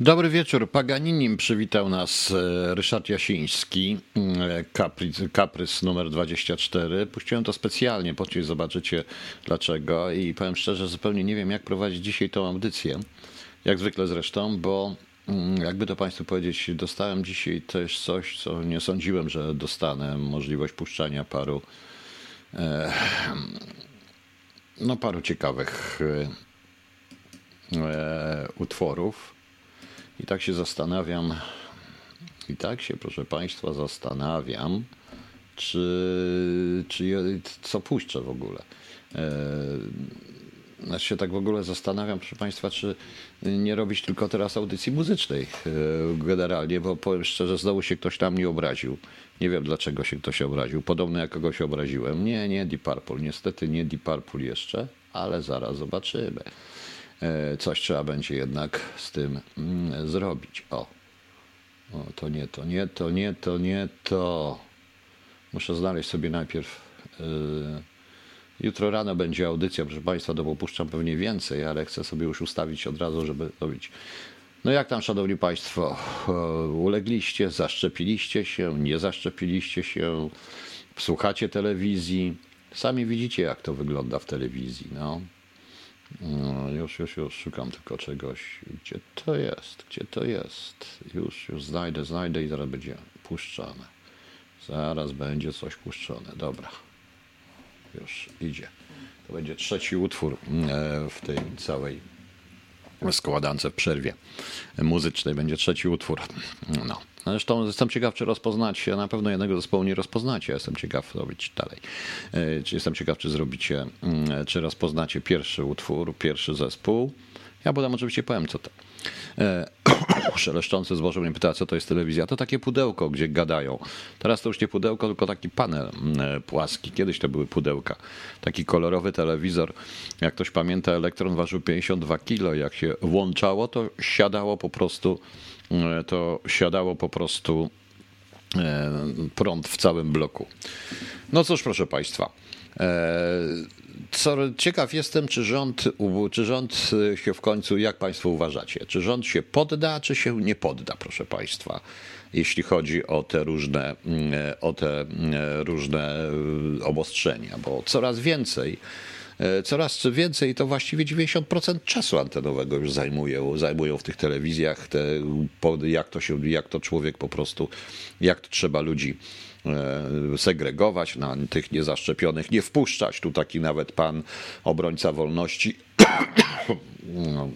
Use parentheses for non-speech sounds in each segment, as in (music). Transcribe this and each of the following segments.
Dobry wieczór. Paganinim przywitał nas e, Ryszard Jasiński, e, kaprys, kaprys numer 24. Puściłem to specjalnie, później zobaczycie dlaczego i powiem szczerze, zupełnie nie wiem jak prowadzić dzisiaj tą audycję, jak zwykle zresztą, bo mm, jakby to Państwu powiedzieć, dostałem dzisiaj też coś, co nie sądziłem, że dostanę, możliwość puszczania paru e, no paru ciekawych utworów i tak się zastanawiam, i tak się, proszę Państwa, zastanawiam, czy, czy co puszczę w ogóle. E, znaczy się tak w ogóle zastanawiam, proszę Państwa, czy nie robić tylko teraz audycji muzycznej e, generalnie, bo powiem szczerze, znowu się ktoś tam nie obraził. Nie wiem dlaczego się ktoś obraził. Podobno jak kogoś obraziłem. Nie, nie Deep Purple. Niestety nie Deep Purple jeszcze, ale zaraz zobaczymy. E, coś trzeba będzie jednak z tym mm, zrobić. O, o to nie to, nie to, nie to, nie to. Muszę znaleźć sobie najpierw. E, jutro rano będzie audycja, proszę Państwa, to opuszczam pewnie więcej, ale chcę sobie już ustawić od razu, żeby robić. No jak tam, Szanowni Państwo, ulegliście, zaszczepiliście się, nie zaszczepiliście się, słuchacie telewizji, sami widzicie, jak to wygląda w telewizji. No. No, już, już, już szukam tylko czegoś. Gdzie to jest? Gdzie to jest? Już, już znajdę, znajdę i zaraz będzie puszczone. Zaraz będzie coś puszczone. Dobra. Już idzie. To będzie trzeci utwór e, w tej całej składance w przerwie muzycznej. Będzie trzeci utwór. No. Zresztą jestem ciekaw, czy rozpoznacie, na pewno jednego zespołu nie rozpoznacie, jestem ciekaw robić dalej. E, jestem ciekaw, czy zrobicie, mm, czy rozpoznacie pierwszy utwór, pierwszy zespół. Ja potem oczywiście powiem, co to. E, (coughs) szeleszczący zboże mnie pyta, co to jest telewizja. To takie pudełko, gdzie gadają. Teraz to już nie pudełko, tylko taki panel mm, e, płaski. Kiedyś to były pudełka. Taki kolorowy telewizor. Jak ktoś pamięta, elektron ważył 52 kilo. Jak się włączało, to siadało po prostu E, to siadało po prostu e, prąd w całym bloku. No cóż, proszę Państwa. E, co, ciekaw jestem, czy rząd, czy rząd się w końcu, jak Państwo uważacie, czy rząd się podda, czy się nie podda, proszę Państwa, jeśli chodzi o te różne, o te różne obostrzenia, bo coraz więcej E, coraz więcej, to właściwie 90% czasu antenowego już zajmują, zajmują w tych telewizjach, te, jak, to się, jak to człowiek po prostu, jak to trzeba ludzi e, segregować, na tych niezaszczepionych nie wpuszczać. Tu taki nawet pan obrońca wolności (coughs) no,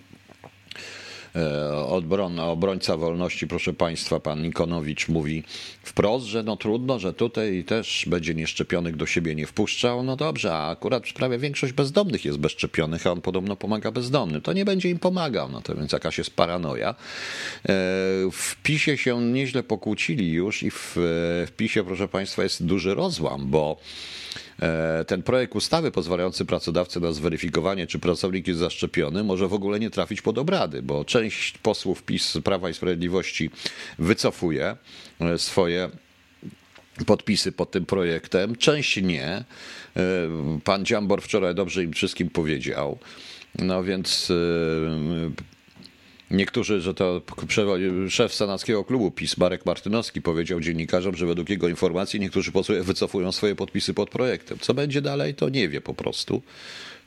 E, obron, obrońca wolności, proszę Państwa, pan Nikonowicz mówi wprost, że no trudno, że tutaj też będzie nieszczepionych do siebie nie wpuszczał. No dobrze, a akurat prawie większość bezdomnych jest bezszczepionych, a on podobno pomaga bezdomnym. To nie będzie im pomagał, no to więc jakaś jest paranoja. E, w PiSie się nieźle pokłócili już i w, w PiSie, proszę Państwa, jest duży rozłam, bo ten projekt ustawy pozwalający pracodawcy na zweryfikowanie, czy pracownik jest zaszczepiony, może w ogóle nie trafić pod obrady, bo część posłów PiS Prawa i Sprawiedliwości wycofuje e, swoje podpisy pod tym projektem, część nie. E, pan Dziambor wczoraj dobrze im wszystkim powiedział. No więc Niektórzy, że to szef senackiego klubu PiS, Marek Martynowski, powiedział dziennikarzom, że według jego informacji niektórzy posłowie wycofują swoje podpisy pod projektem. Co będzie dalej, to nie wie po prostu.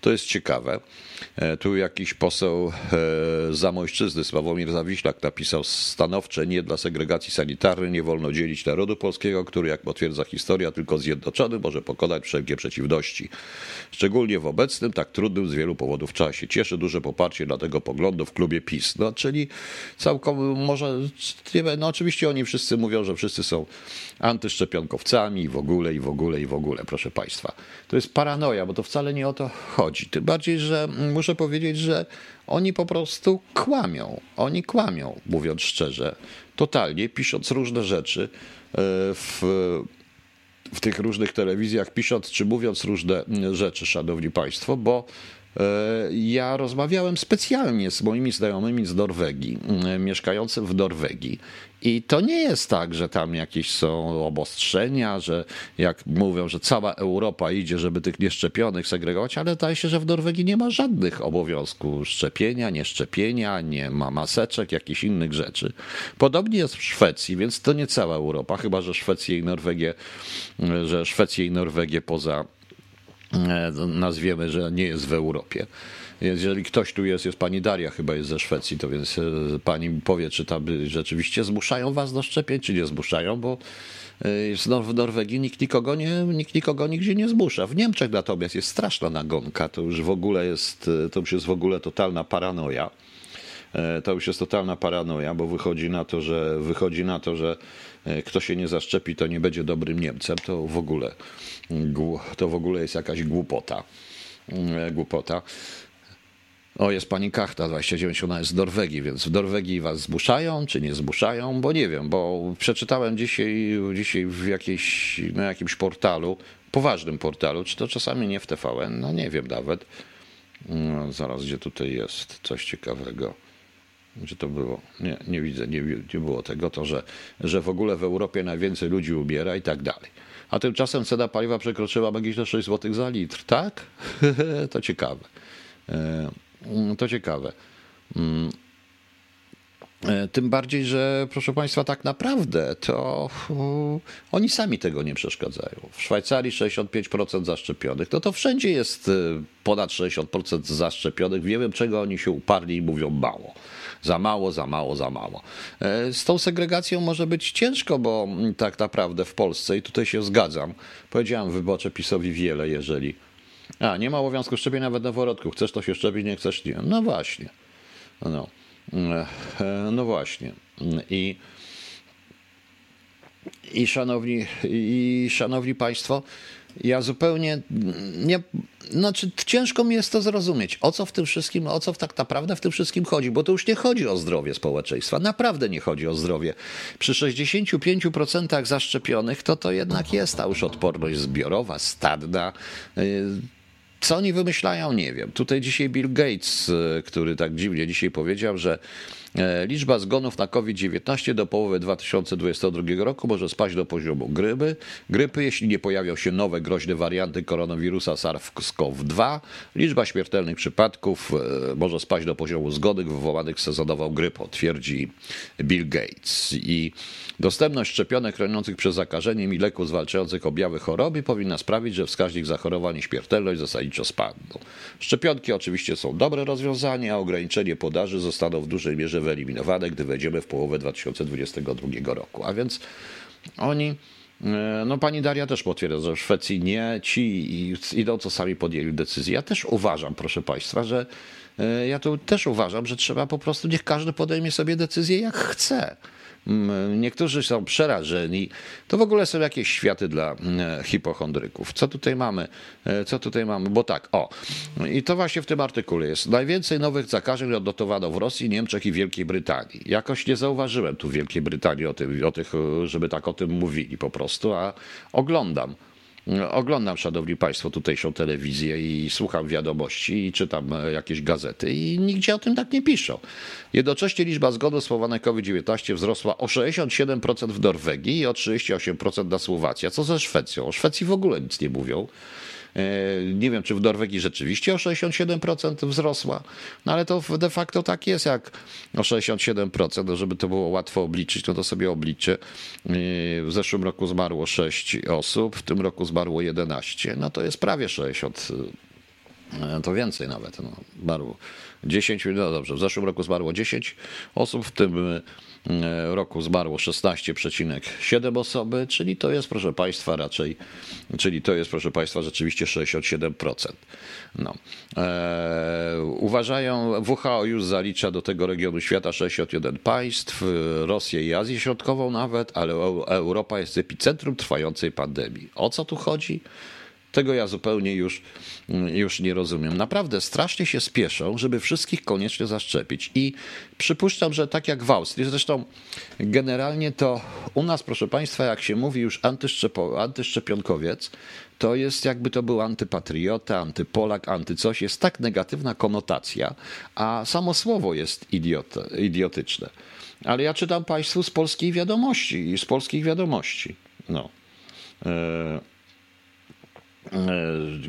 To jest ciekawe. E, tu jakiś poseł e, Zamojszczyzny, Sławomir Zawiślak, napisał stanowcze nie dla segregacji sanitarnej, nie wolno dzielić narodu polskiego, który, jak potwierdza historia, tylko zjednoczony może pokonać wszelkie przeciwności. Szczególnie w obecnym, tak trudnym z wielu powodów czasie. Cieszy duże poparcie dla tego poglądu w klubie PiS. No, czyli całkowicie, może, no oczywiście oni wszyscy mówią, że wszyscy są antyszczepionkowcami i w ogóle, i w ogóle, i w ogóle, proszę Państwa. To jest paranoja, bo to wcale nie o to chodzi. Tym bardziej, że muszę powiedzieć, że oni po prostu kłamią. Oni kłamią, mówiąc szczerze, totalnie, pisząc różne rzeczy e, w, w tych różnych telewizjach, pisząc czy mówiąc różne rzeczy, szanowni państwo, bo ja rozmawiałem specjalnie z moimi znajomymi z Norwegii, mieszkającym w Norwegii. I to nie jest tak, że tam jakieś są obostrzenia, że jak mówią, że cała Europa idzie, żeby tych nieszczepionych segregować, ale zdaje się, że w Norwegii nie ma żadnych obowiązków szczepienia, nieszczepienia, nie ma maseczek, jakichś innych rzeczy. Podobnie jest w Szwecji, więc to nie cała Europa, chyba że Szwecję i Norwegię, że Szwecję i Norwegię poza e, nazwiemy, że nie jest w Europie. Jeżeli ktoś tu jest, jest pani Daria, chyba jest ze Szwecji, to więc e, pani powie, czy tam rzeczywiście zmuszają was do szczepień, czy nie zmuszają, bo e, w Norwegii nikt nikogo, nie, nikt nikogo nigdzie nie zmusza. W Niemczech natomiast jest straszna nagonka, to już w ogóle jest, e, to już jest w ogóle totalna paranoja. To już jest totalna paranoja, bo wychodzi na to, że wychodzi na to, że kto się nie zaszczepi, to nie będzie dobrym Niemcem. To w ogóle to w ogóle jest jakaś głupota. Głupota. O, jest pani Kachta 29, ona jest z Norwegii, więc w Norwegii was zmuszają, czy nie zmuszają, bo nie wiem, bo przeczytałem dzisiaj, dzisiaj w jakiejś, na jakimś portalu, poważnym portalu, czy to czasami nie w TVN, no nie wiem nawet. No, zaraz, gdzie tutaj jest coś ciekawego. Gdzie to było? Nie, nie widzę, nie, nie było tego, to że, że w ogóle w Europie najwięcej ludzi umiera i tak dalej. A tymczasem cena paliwa przekroczyła magiczne 6 zł za litr, tak? (laughs) to ciekawe. Mm, to ciekawe. Mm. E, tym bardziej, że proszę Państwa, tak naprawdę to oni sami tego nie przeszkadzają. W Szwajcarii 65% zaszczepionych, no to wszędzie jest e, ponad 60% zaszczepionych. Wiemy, czego oni się uparli i mówią mało. Za mało, za mało, za mało. E, z tą segregacją może być ciężko, bo tak naprawdę w Polsce, i tutaj się zgadzam, powiedziałem wyborcze PiSowi wiele, jeżeli a, nie ma obowiązku szczepienia nawet noworodku. Chcesz to się szczepić, nie chcesz nie. No właśnie. No, no właśnie. I, i, szanowni, I szanowni Państwo, ja zupełnie nie. Znaczy, ciężko mi jest to zrozumieć, o co w tym wszystkim, o co tak naprawdę w tym wszystkim chodzi, bo to już nie chodzi o zdrowie społeczeństwa. Naprawdę nie chodzi o zdrowie. Przy 65% zaszczepionych to to jednak jest ta już odporność zbiorowa, stadna. Y, co oni wymyślają, nie wiem. Tutaj dzisiaj Bill Gates, e, który tak dziwnie dzisiaj powiedział, że liczba zgonów na COVID-19 do połowy 2022 roku może spaść do poziomu grypy, grypy, jeśli nie pojawią się nowe groźne warianty koronawirusa SARS-CoV-2. Liczba śmiertelnych przypadków e, może spaść do poziomu zgonów wywołanych sezonową grypą, twierdzi Bill Gates. I dostępność szczepionek chroniących przed zakażeniem i leków zwalczających objawy choroby powinna sprawić, że wskaźnik zachorowań i śmiertelność zasadniczo spadną. Szczepionki oczywiście są dobre rozwiązanie, a ograniczenie podaży zostaną w dużej mierze wyeliminowane, gdy wejdziemy w połowę 2022 roku. A więc oni. E, no, pani Daria też potwierdza, że w Szwecji nie, ci idą, co sami podjęli decyzję. Ja też uważam, proszę Państwa, że e, ja tu też uważam, że trzeba po prostu, niech każdy podejmie sobie decyzję jak chce. Mm, niektórzy są przerażeni. To w ogóle są jakieś światy dla mm, hipochondryków. Co tutaj mamy? E, co tutaj mamy? Bo tak, o. I to właśnie w tym artykule jest. Najwięcej nowych zakażeń odnotowano w Rosji, Niemczech i Wielkiej Brytanii. Jakoś nie zauważyłem tu Wielkiej Brytanii o tym, o tych, żeby tak o tym mówili po prostu, a oglądam. Oglądam, szanowni państwo, tutejszą telewizję i słucham wiadomości i czytam e, jakieś gazety i nigdzie o tym tak nie piszą. Jednocześnie liczba zgonów spowodowanych COVID-19 wzrosła o 67% w Norwegii i o 38% na Słowacji. A co ze Szwecją? O Szwecji w ogóle nic nie mówią. E, nie wiem, czy w Norwegii rzeczywiście o 67% wzrosła, no ale to de facto tak jest, jak o 67%, no żeby to było łatwo obliczyć, no to sobie obliczę. E, w zeszłym roku zmarło 6 osób, w tym roku zmarło 11, no to jest prawie 60 e, to więcej nawet. No, zmarło 10, no dobrze, w zeszłym roku zmarło 10 osób, w tym E, roku zmarło 16,7 osoby, czyli to jest, proszę Państwa, raczej, czyli to jest, proszę Państwa, rzeczywiście 67%. No. E, uważają, WHO już zalicza do tego regionu świata 61 państw, Rosję i Azję Środkową nawet, ale Europa jest epicentrum trwającej pandemii. O co tu chodzi? Tego ja zupełnie już, już nie rozumiem. Naprawdę strasznie się spieszą, żeby wszystkich koniecznie zaszczepić. I przypuszczam, że tak jak w Austrii, zresztą generalnie to u nas, proszę Państwa, jak się mówi już antyszczepionkowiec, to jest jakby to był antypatriota, antypolak, antycoś. Jest tak negatywna konotacja, a samo słowo jest idiota, idiotyczne. Ale ja czytam Państwu z polskiej wiadomości i z polskich wiadomości. No. E,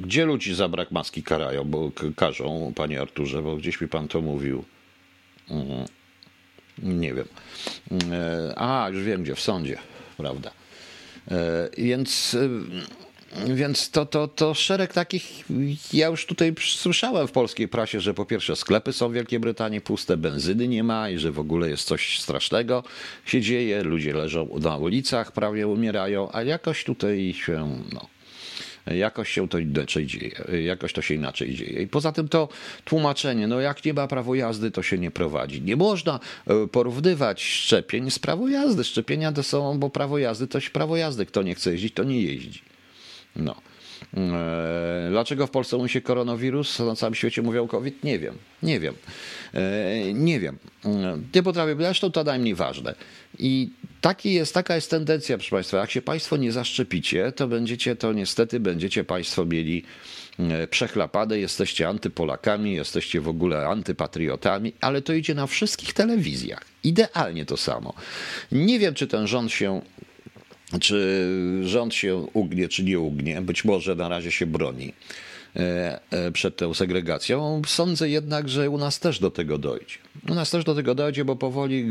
gdzie ludzi za brak maski karają, bo każą, panie Arturze, bo gdzieś mi pan to mówił. Mm, nie wiem. E, a, już wiem gdzie, w sądzie, prawda. Więc więc to, to, to szereg takich, ja już tutaj słyszałem w polskiej prasie, że po pierwsze sklepy są w Wielkiej Brytanii puste, benzyny nie ma i że w ogóle jest coś strasznego się dzieje, ludzie leżą na ulicach, prawie umierają, a jakoś tutaj się, no, jakoś się to inaczej dzieje, jakoś to się inaczej dzieje. I poza tym to tłumaczenie, no jak nie ma prawo jazdy, to się nie prowadzi. Nie można e, porównywać szczepień z prawo jazdy. Szczepienia to są, bo prawo jazdy to się prawo jazdy. Kto nie chce jeździć, to nie jeździ. No. E, dlaczego w Polsce mówi się koronawirus, na całym świecie mówią COVID? Nie wiem. Nie wiem. E, nie wiem. Nie potrafię, zresztą to najmniej ważne. I taki jest, taka jest tendencja, proszę Państwa. Jak się Państwo nie zaszczepicie, to będziecie, to niestety będziecie Państwo mieli przechlapane, jesteście antypolakami, jesteście w ogóle antypatriotami, ale to idzie na wszystkich telewizjach. Idealnie to samo. Nie wiem, czy ten rząd się czy rząd się ugnie, czy nie ugnie. Być może na razie się broni e, e, przed tą segregacją. Sądzę jednak, że u nas też do tego dojdzie. U nas też do tego dojdzie, bo powoli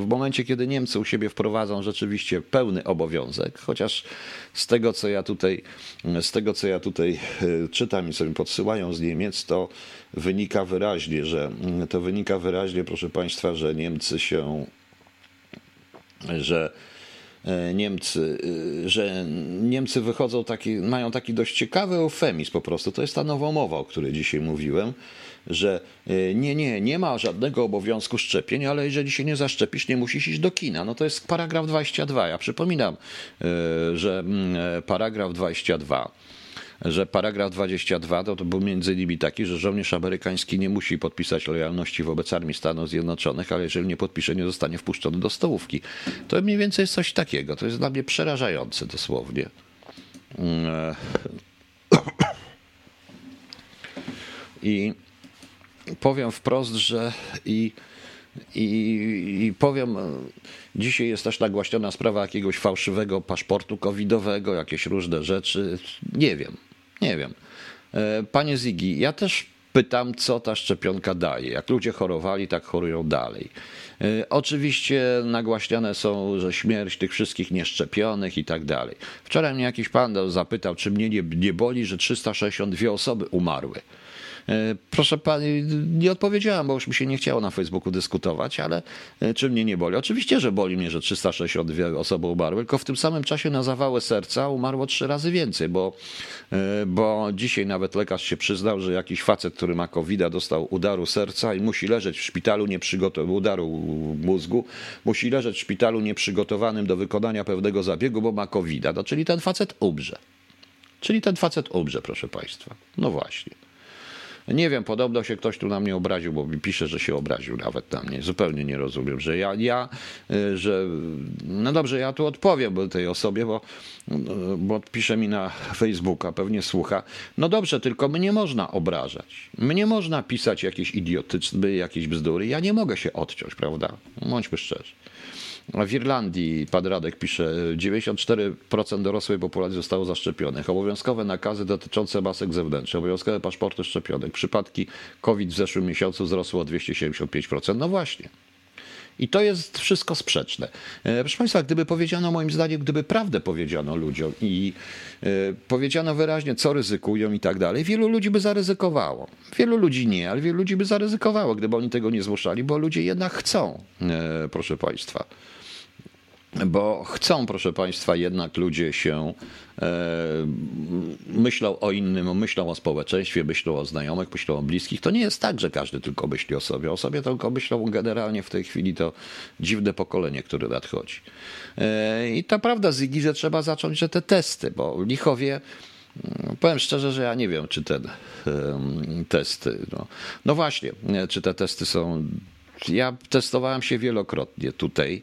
w momencie, kiedy Niemcy u siebie wprowadzą rzeczywiście pełny obowiązek, chociaż z tego, co ja tutaj, z tego, co ja tutaj e, czytam i mi podsyłają z Niemiec, to wynika wyraźnie, że to wynika wyraźnie, proszę Państwa, że Niemcy się, że E, Niemcy, e, że Niemcy wychodzą taki, mają taki dość ciekawy eufemizm po prostu. To jest ta nowa mowa, o której dzisiaj mówiłem, że e, nie, nie, nie ma żadnego obowiązku szczepień, ale jeżeli się nie zaszczepisz, nie musisz iść do kina. No to jest paragraf 22. Ja przypominam, że mm, paragraf 22 że paragraf 22 to, to był między innymi taki, że żołnierz amerykański nie musi podpisać lojalności wobec Armii Stanów Zjednoczonych, ale jeżeli nie podpisze, nie zostanie wpuszczony do stołówki. To mniej więcej jest coś takiego. To jest dla mnie przerażające dosłownie. Mm, I powiem wprost, że i i, I, powiem, dzisiaj jest też nagłaśniona sprawa jakiegoś fałszywego paszportu covidowego, jakieś różne rzeczy. Nie wiem. Nie wiem. E, panie Zigi, ja też pytam, co ta szczepionka daje. Jak ludzie chorowali, tak chorują dalej. E, oczywiście nagłaśniane są, że śmierć tych wszystkich nieszczepionych i tak dalej. Wczoraj mnie jakiś pan zapytał, czy mnie nie, nie boli, że 362 osoby umarły. E, proszę pani, nie odpowiedziałam, bo już mi się nie chciało na Facebooku dyskutować, ale e, czy mnie nie boli? Oczywiście, że boli mnie, że 362 osoby umarły, tylko w tym samym czasie na zawałe serca umarło trzy razy więcej, bo, e, bo dzisiaj nawet lekarz się przyznał, że jakiś facet, który ma covid dostał udaru serca i musi leżeć w szpitalu nieprzygotowanym, udaru mózgu, musi leżeć w szpitalu nieprzygotowanym do wykonania pewnego zabiegu, bo ma covid no, czyli ten facet umrze. Czyli ten facet umrze, proszę Państwa. No właśnie. Nie wiem, podobno się ktoś tu na mnie obraził, bo mi pisze, że się obraził nawet na mnie. Zupełnie nie rozumiem, że ja, ja y, że no dobrze, ja tu odpowiem tej osobie, bo, bo pisze mi na Facebooka, pewnie słucha. No dobrze, tylko mnie można obrażać. Mnie można pisać jakieś idiotyczne, jakieś bzdury. Ja nie mogę się odciąć, prawda? Bądźmy szczerzy. W Irlandii, pan Radek pisze, 94% dorosłej populacji zostało zaszczepionych. Obowiązkowe nakazy dotyczące masek zewnętrznych, obowiązkowe paszporty szczepionek. Przypadki COVID w zeszłym miesiącu wzrosło o 275%. No właśnie. I to jest wszystko sprzeczne. E, proszę Państwa, gdyby powiedziano, moim zdaniem, gdyby prawdę powiedziano ludziom i e, powiedziano wyraźnie, co ryzykują i tak dalej, wielu ludzi by zaryzykowało. Wielu ludzi nie, ale wielu ludzi by zaryzykowało, gdyby oni tego nie zmuszali, bo ludzie jednak chcą, e, proszę Państwa bo chcą, proszę Państwa, jednak ludzie się e, myślą o innym, myślą o społeczeństwie, myślą o znajomych, myślą o bliskich. To nie jest tak, że każdy tylko myśli o sobie. O sobie tylko myślą generalnie w tej chwili to dziwne pokolenie, które nadchodzi. E, I ta prawda, Zygi, że trzeba zacząć, że te testy, bo lichowie Powiem szczerze, że ja nie wiem, czy ten testy. No, no właśnie, czy te testy są. Ja testowałem się wielokrotnie tutaj.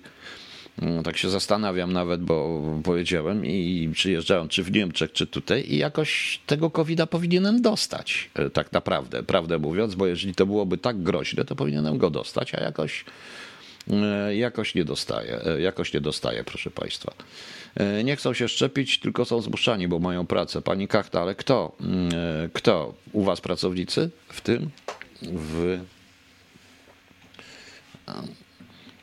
Mm, tak się zastanawiam nawet, bo powiedziałem i przyjeżdżałem czy w Niemczech, czy tutaj i jakoś tego covid powinienem dostać, e, tak naprawdę, prawdę mówiąc, bo jeżeli to byłoby tak groźne, to powinienem go dostać, a jakoś, e, jakoś nie dostaję, e, jakoś nie dostaję, proszę Państwa. Nie chcą się szczepić, tylko są zmuszani, bo mają pracę. Pani Kachta, ale kto? Mm, kto? U Was pracownicy w tym? W...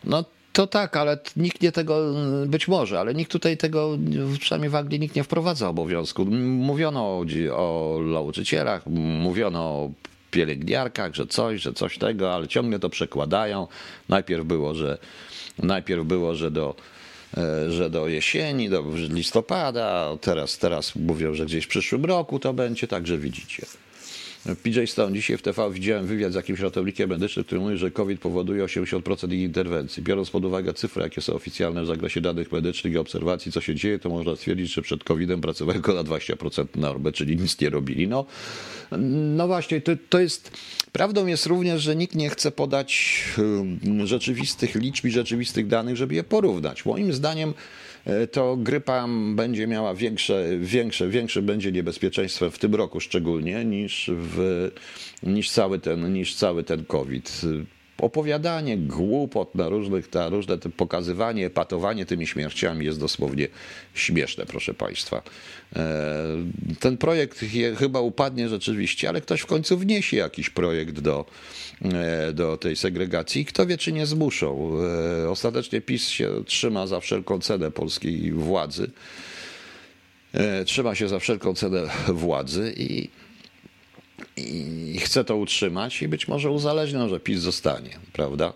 No to tak, ale nikt nie tego, być może, ale nikt tutaj tego, przynajmniej w Anglii nikt nie wprowadza obowiązku. Mówiono o, o nauczycielach, mówiono o pielęgniarkach, że coś, że coś tego, ale ciągle to przekładają. Najpierw było, że najpierw było, że do e, że do jesieni, do listopada, teraz, teraz mówią, że gdzieś w przyszłym roku to będzie, także widzicie. W PJ Stone dzisiaj w TV widziałem wywiad z jakimś ratownikiem medycznym, który mówi, że COVID powoduje 80% ich interwencji. Biorąc pod uwagę cyfry, jakie są oficjalne w zakresie danych medycznych i obserwacji, co się dzieje, to można stwierdzić, że przed COVID-em pracowali tylko na 20% normę, czyli nic nie robili. No, no właśnie, to, to jest. Prawdą jest również, że nikt nie chce podać hmm, rzeczywistych liczb i rzeczywistych danych, żeby je porównać. Moim zdaniem, E, to grypa będzie miała większe, większe, większe będzie niebezpieczeństwo w tym roku szczególnie niż, w, niż, cały, ten, niż cały ten COVID opowiadanie głupot na różnych, ta różne pokazywanie, patowanie tymi śmierciami jest dosłownie śmieszne, proszę Państwa. E, ten projekt chyba upadnie rzeczywiście, ale ktoś w końcu wniesie jakiś projekt do, e, do tej segregacji. Kto wie, czy nie zmuszą. E, ostatecznie PiS się trzyma za wszelką cenę polskiej władzy. Trzyma się za wszelką cenę władzy i i chce to utrzymać i być może uzależnią, że PiS zostanie, prawda?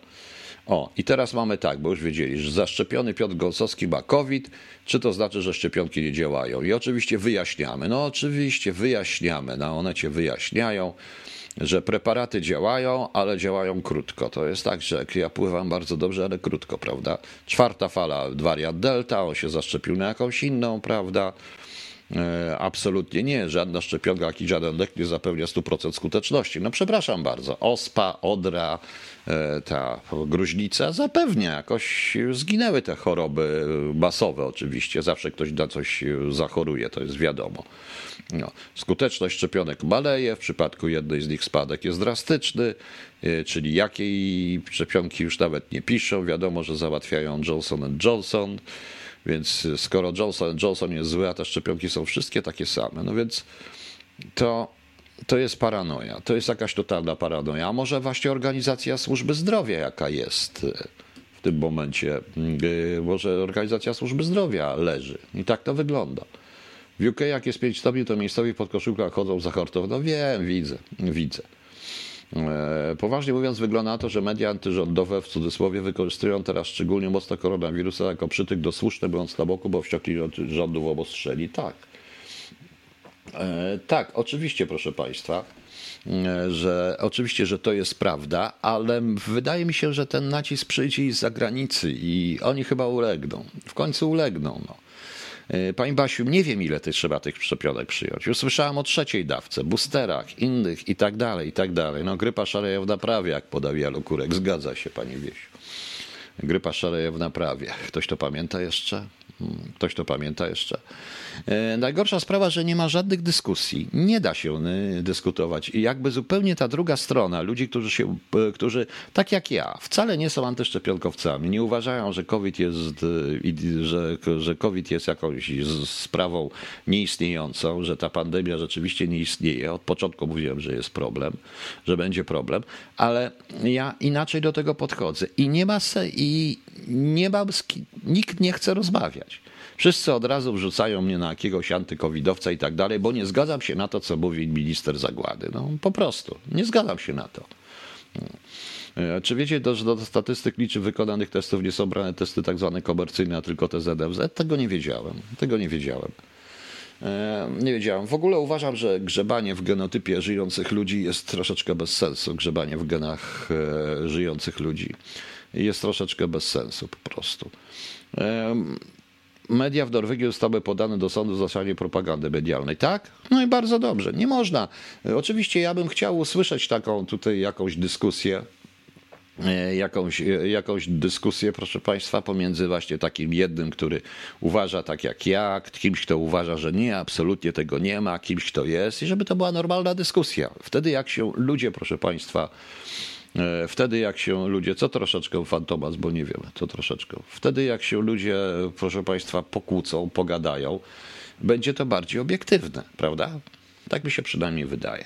O, i teraz mamy tak, bo już wiedzieli, że zaszczepiony Piotr Gąsowski ma COVID, czy to znaczy, że szczepionki nie działają? I oczywiście wyjaśniamy, no oczywiście wyjaśniamy, na one cię wyjaśniają, że preparaty działają, ale działają krótko. To jest tak, że ja pływam bardzo dobrze, ale krótko, prawda? Czwarta fala, wariant delta, on się zaszczepił na jakąś inną, prawda? E, absolutnie nie. Żadna szczepionka, jak i żaden lek nie zapewnia 100% skuteczności. No przepraszam bardzo. Ospa, odra, e, ta gruźlica zapewnia. Jakoś zginęły te choroby masowe oczywiście. Zawsze ktoś na coś zachoruje, to jest wiadomo. No. Skuteczność szczepionek maleje, w przypadku jednej z nich spadek jest drastyczny, e, czyli jakiej szczepionki już nawet nie piszą. Wiadomo, że załatwiają Johnson Johnson. Więc skoro Johnson Johnson jest zły, a te szczepionki są wszystkie takie same, no więc to, to jest paranoja. To jest jakaś totalna paranoja. A może właśnie organizacja służby zdrowia, jaka jest w tym momencie, y, może organizacja służby zdrowia leży. I tak to wygląda. W UK jak jest 5 stopni, to miejscowi pod koszulkach chodzą za hartowną. No wiem, widzę, widzę. E, poważnie mówiąc, wygląda na to, że media antyrządowe w cudzysłowie wykorzystują teraz szczególnie mocno koronawirusa jako przytyk do słuszny błąd na boku, bo wściekli rządów obostrzeli. Tak. E, tak, oczywiście, proszę Państwa, e, że oczywiście, że to jest prawda, ale wydaje mi się, że ten nacisk przyjdzie z zagranicy i oni chyba ulegną. W końcu ulegną. No. E, Pani Basiu, nie wiem ile tych trzeba tych szczepionek przyjąć. Już o trzeciej dawce, boosterach, innych i tak dalej, i tak dalej. No grypa szaleje w naprawie, jak podał Jalukurek. Zgadza się, Pani Wiesiu. Grypa szaleje w naprawie. Ktoś to pamięta jeszcze? Hmm, ktoś to pamięta jeszcze? E, najgorsza sprawa, że nie ma żadnych dyskusji. Nie da się e, dyskutować. I jakby zupełnie ta druga strona, ludzi, którzy się, e, którzy tak jak ja, wcale nie są antyszczepionkowcami, nie uważają, że COVID jest, że, że COVID jest jakąś sprawą nieistniejącą, że ta pandemia rzeczywiście nie istnieje. Od początku mówiłem, że jest problem, że będzie problem, ale ja inaczej do tego podchodzę. I nie ma se, i nie ma, nikt nie chce rozmawiać. Wszyscy od razu wrzucają mnie na jakiegoś antykowidowca i tak dalej, bo nie zgadzam się na to, co mówi minister Zagłady. No po prostu, nie zgadzam się na to. E, czy wiecie, że do statystyk liczb wykonanych testów nie są brane testy tak zwane komercyjne, a tylko te ZFZ? Tego nie wiedziałem. Tego nie wiedziałem. E, nie wiedziałem. W ogóle uważam, że grzebanie w genotypie żyjących ludzi jest troszeczkę bez sensu. Grzebanie w genach e, żyjących ludzi jest troszeczkę bez sensu po prostu. Media w Norwegii zostały podane do sądu za szanie propagandy medialnej, tak? No i bardzo dobrze. Nie można. Oczywiście ja bym chciał usłyszeć taką tutaj jakąś dyskusję, e, jakąś, e, jakąś dyskusję, proszę Państwa, pomiędzy właśnie takim jednym, który uważa tak jak ja, kimś, kto uważa, że nie, absolutnie tego nie ma, kimś, kto jest, i żeby to była normalna dyskusja. Wtedy jak się ludzie, proszę Państwa, wtedy jak się ludzie, co troszeczkę fantomas, bo nie wiemy, to troszeczkę. Wtedy jak się ludzie, proszę Państwa, pokłócą, pogadają, będzie to bardziej obiektywne, prawda? Tak mi się przynajmniej wydaje.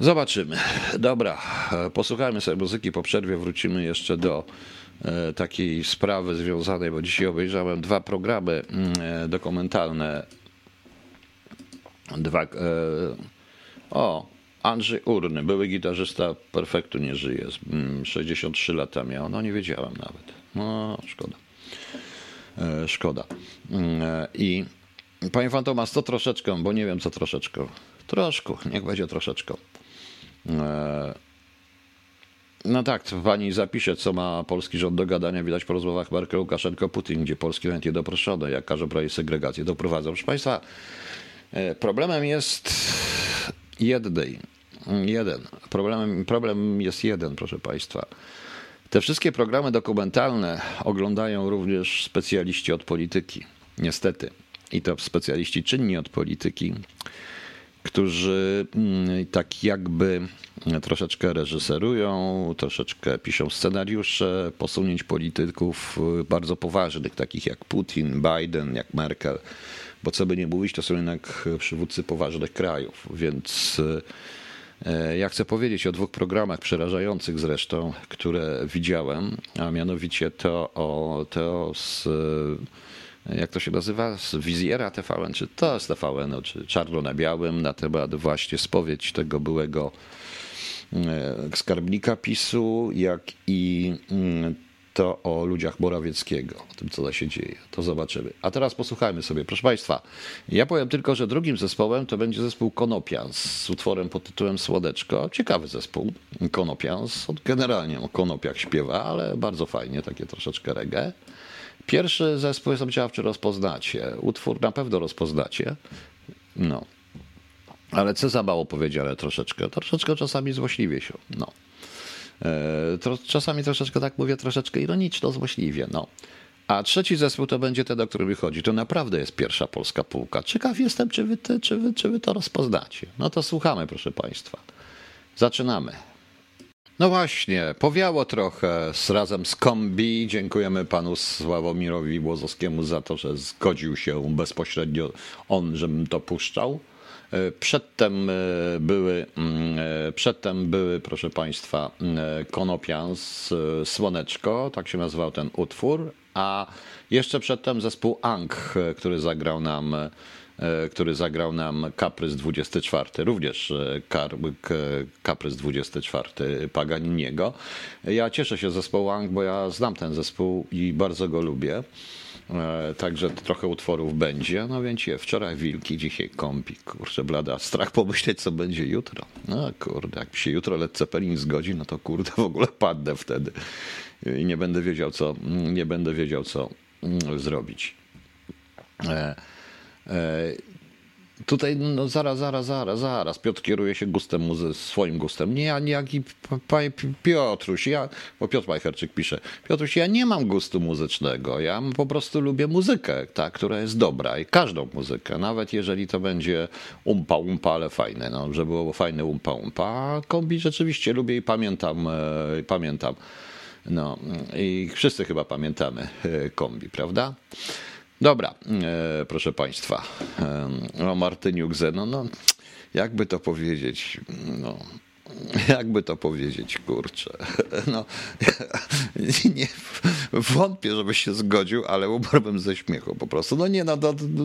Zobaczymy. Dobra, e, posłuchajmy sobie muzyki po przerwie, wrócimy jeszcze do e, takiej sprawy związanej, bo dzisiaj obejrzałem dwa programy mm, dokumentalne. Dwa. O, Andrzej Urny, były gitarzysta Perfektu nie żyje, 63 mm, lata miał, no nie wiedziałem nawet. No, szkoda. E, szkoda. Mm, e, I panie Fantomas, to troszeczkę, bo nie wiem co troszeczkę. Troszkę, niech będzie troszeczkę. E, no tak, pani zapisze, co ma polski rząd do gadania, widać po rozmowach Merkel, Łukaszenko, Putin, gdzie Polski chętnie doproszone, jak każe projekt segregację doprowadzą. Proszę Państwa, problemem jest jednej Jeden. Problem, problem jest jeden, proszę Państwa. Te wszystkie programy dokumentalne oglądają również specjaliści od polityki. Niestety. I to specjaliści czynni od polityki, którzy mm, tak jakby troszeczkę reżyserują, troszeczkę piszą scenariusze posunięć polityków bardzo poważnych, takich jak Putin, Biden, jak Merkel. Bo co by nie mówić, to są jednak przywódcy poważnych krajów, więc E, ja chcę powiedzieć o dwóch programach przerażających zresztą, które widziałem, a mianowicie to o, to z e, jak to się nazywa, z wizjera TVN, czy to z TVN, czy czarno na białym, na temat właśnie spowiedź tego byłego e, skarbnika PiSu, jak i mm, to o ludziach Morawieckiego, o tym, co się dzieje. To zobaczymy. A teraz posłuchajmy sobie. Proszę Państwa, ja powiem tylko, że drugim zespołem to będzie zespół Konopians z utworem pod tytułem Słodeczko. Ciekawy zespół Konopians. Generalnie o konopiach śpiewa, ale bardzo fajnie, takie troszeczkę reggae. Pierwszy zespół, jestem ciekaw, czy rozpoznacie. Utwór na pewno rozpoznacie. No. Ale co za mało powiedziane troszeczkę. Troszeczkę czasami złośliwie się. No. E, czasami troszeczkę tak mówię, troszeczkę ironiczno, złośliwie. No. A trzeci zespół to będzie ten, o który mi chodzi. To naprawdę jest pierwsza polska półka. Ciekaw jestem, czy wy, czy wy, czy wy to rozpoznacie. No to słuchamy, proszę Państwa. Zaczynamy. No właśnie, powiało trochę z, razem z kombi. Dziękujemy panu Sławomirowi Błozowskiemu za to, że zgodził się bezpośrednio on, żebym to puszczał. E, przedtem e, były, mm, e, przedtem były, proszę Państwa, Konopians, Słoneczko, tak się nazywał ten utwór, a jeszcze przedtem zespół Ang, który zagrał nam który zagrał nam Kaprys 24, również Kaprys 24 Paganiniego. Ja cieszę się zespołu Ang, bo ja znam ten zespół i bardzo go lubię. E, także trochę utworów będzie. No więc je, wczoraj wilki, dzisiaj kompi. Kurczę, blada. Strach pomyśleć, co będzie jutro. No kurde, jak się jutro Led Zeppelin zgodzi, no to kurde, w ogóle padnę wtedy. I nie będę wiedział, co, nie będę wiedział, co mm, zrobić. E, e, Tutaj no zaraz, zaraz, zaraz, zaraz. Piotr kieruje się gustem muzy swoim gustem. Nie ja, jak i Piotruś, ja, bo Piotr Majcherczyk pisze, Piotruś, ja nie mam gustu muzycznego, ja po prostu lubię muzykę, ta, która jest dobra i każdą muzykę, nawet jeżeli to będzie umpa, umpa, ale fajne, no, żeby było fajne umpa, umpa. kombi rzeczywiście lubię i pamiętam, e, pamiętam. No i wszyscy chyba pamiętamy e, kombi, prawda? Dobra, e, proszę Państwa, e, o Martyniu Gzeno, no jakby to powiedzieć, no jakby to powiedzieć, kurczę. (laughs) No, (laughs) nie, wątpię, żeby się zgodził, ale umarłbym ze śmiechu po prostu. No nie, no,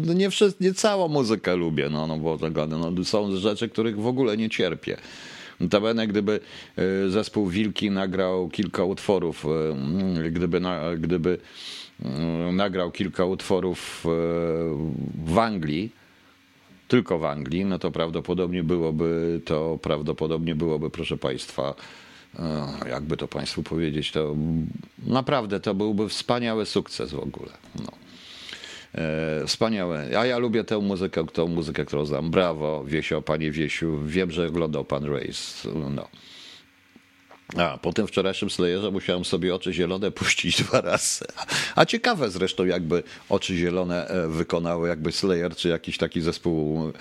no, nie, wszyscy, nie całą muzykę lubię, no, no bo tego, no, są rzeczy, których w ogóle nie cierpię. Notabene, gdyby e, zespół Wilki nagrał kilka utworów, gdyby, gdyby Mm, nagrał kilka utworów e, w Anglii, tylko w Anglii, no to prawdopodobnie byłoby to prawdopodobnie byłoby, proszę Państwa, e, jakby to Państwu powiedzieć, to naprawdę to byłby wspaniały sukces w ogóle. No. E, wspaniałe. A ja lubię tę muzykę, tą muzykę, którą znam. Brawo, Wiesio, panie Wiesiu. Wiem, że oglądał pan Race. No. A po tym wczorajszym Slayerze musiałem sobie oczy zielone (laughs) puścić dwa razy. A ciekawe zresztą, jakby oczy zielone e, wykonały, jakby Slayer czy jakiś taki zespół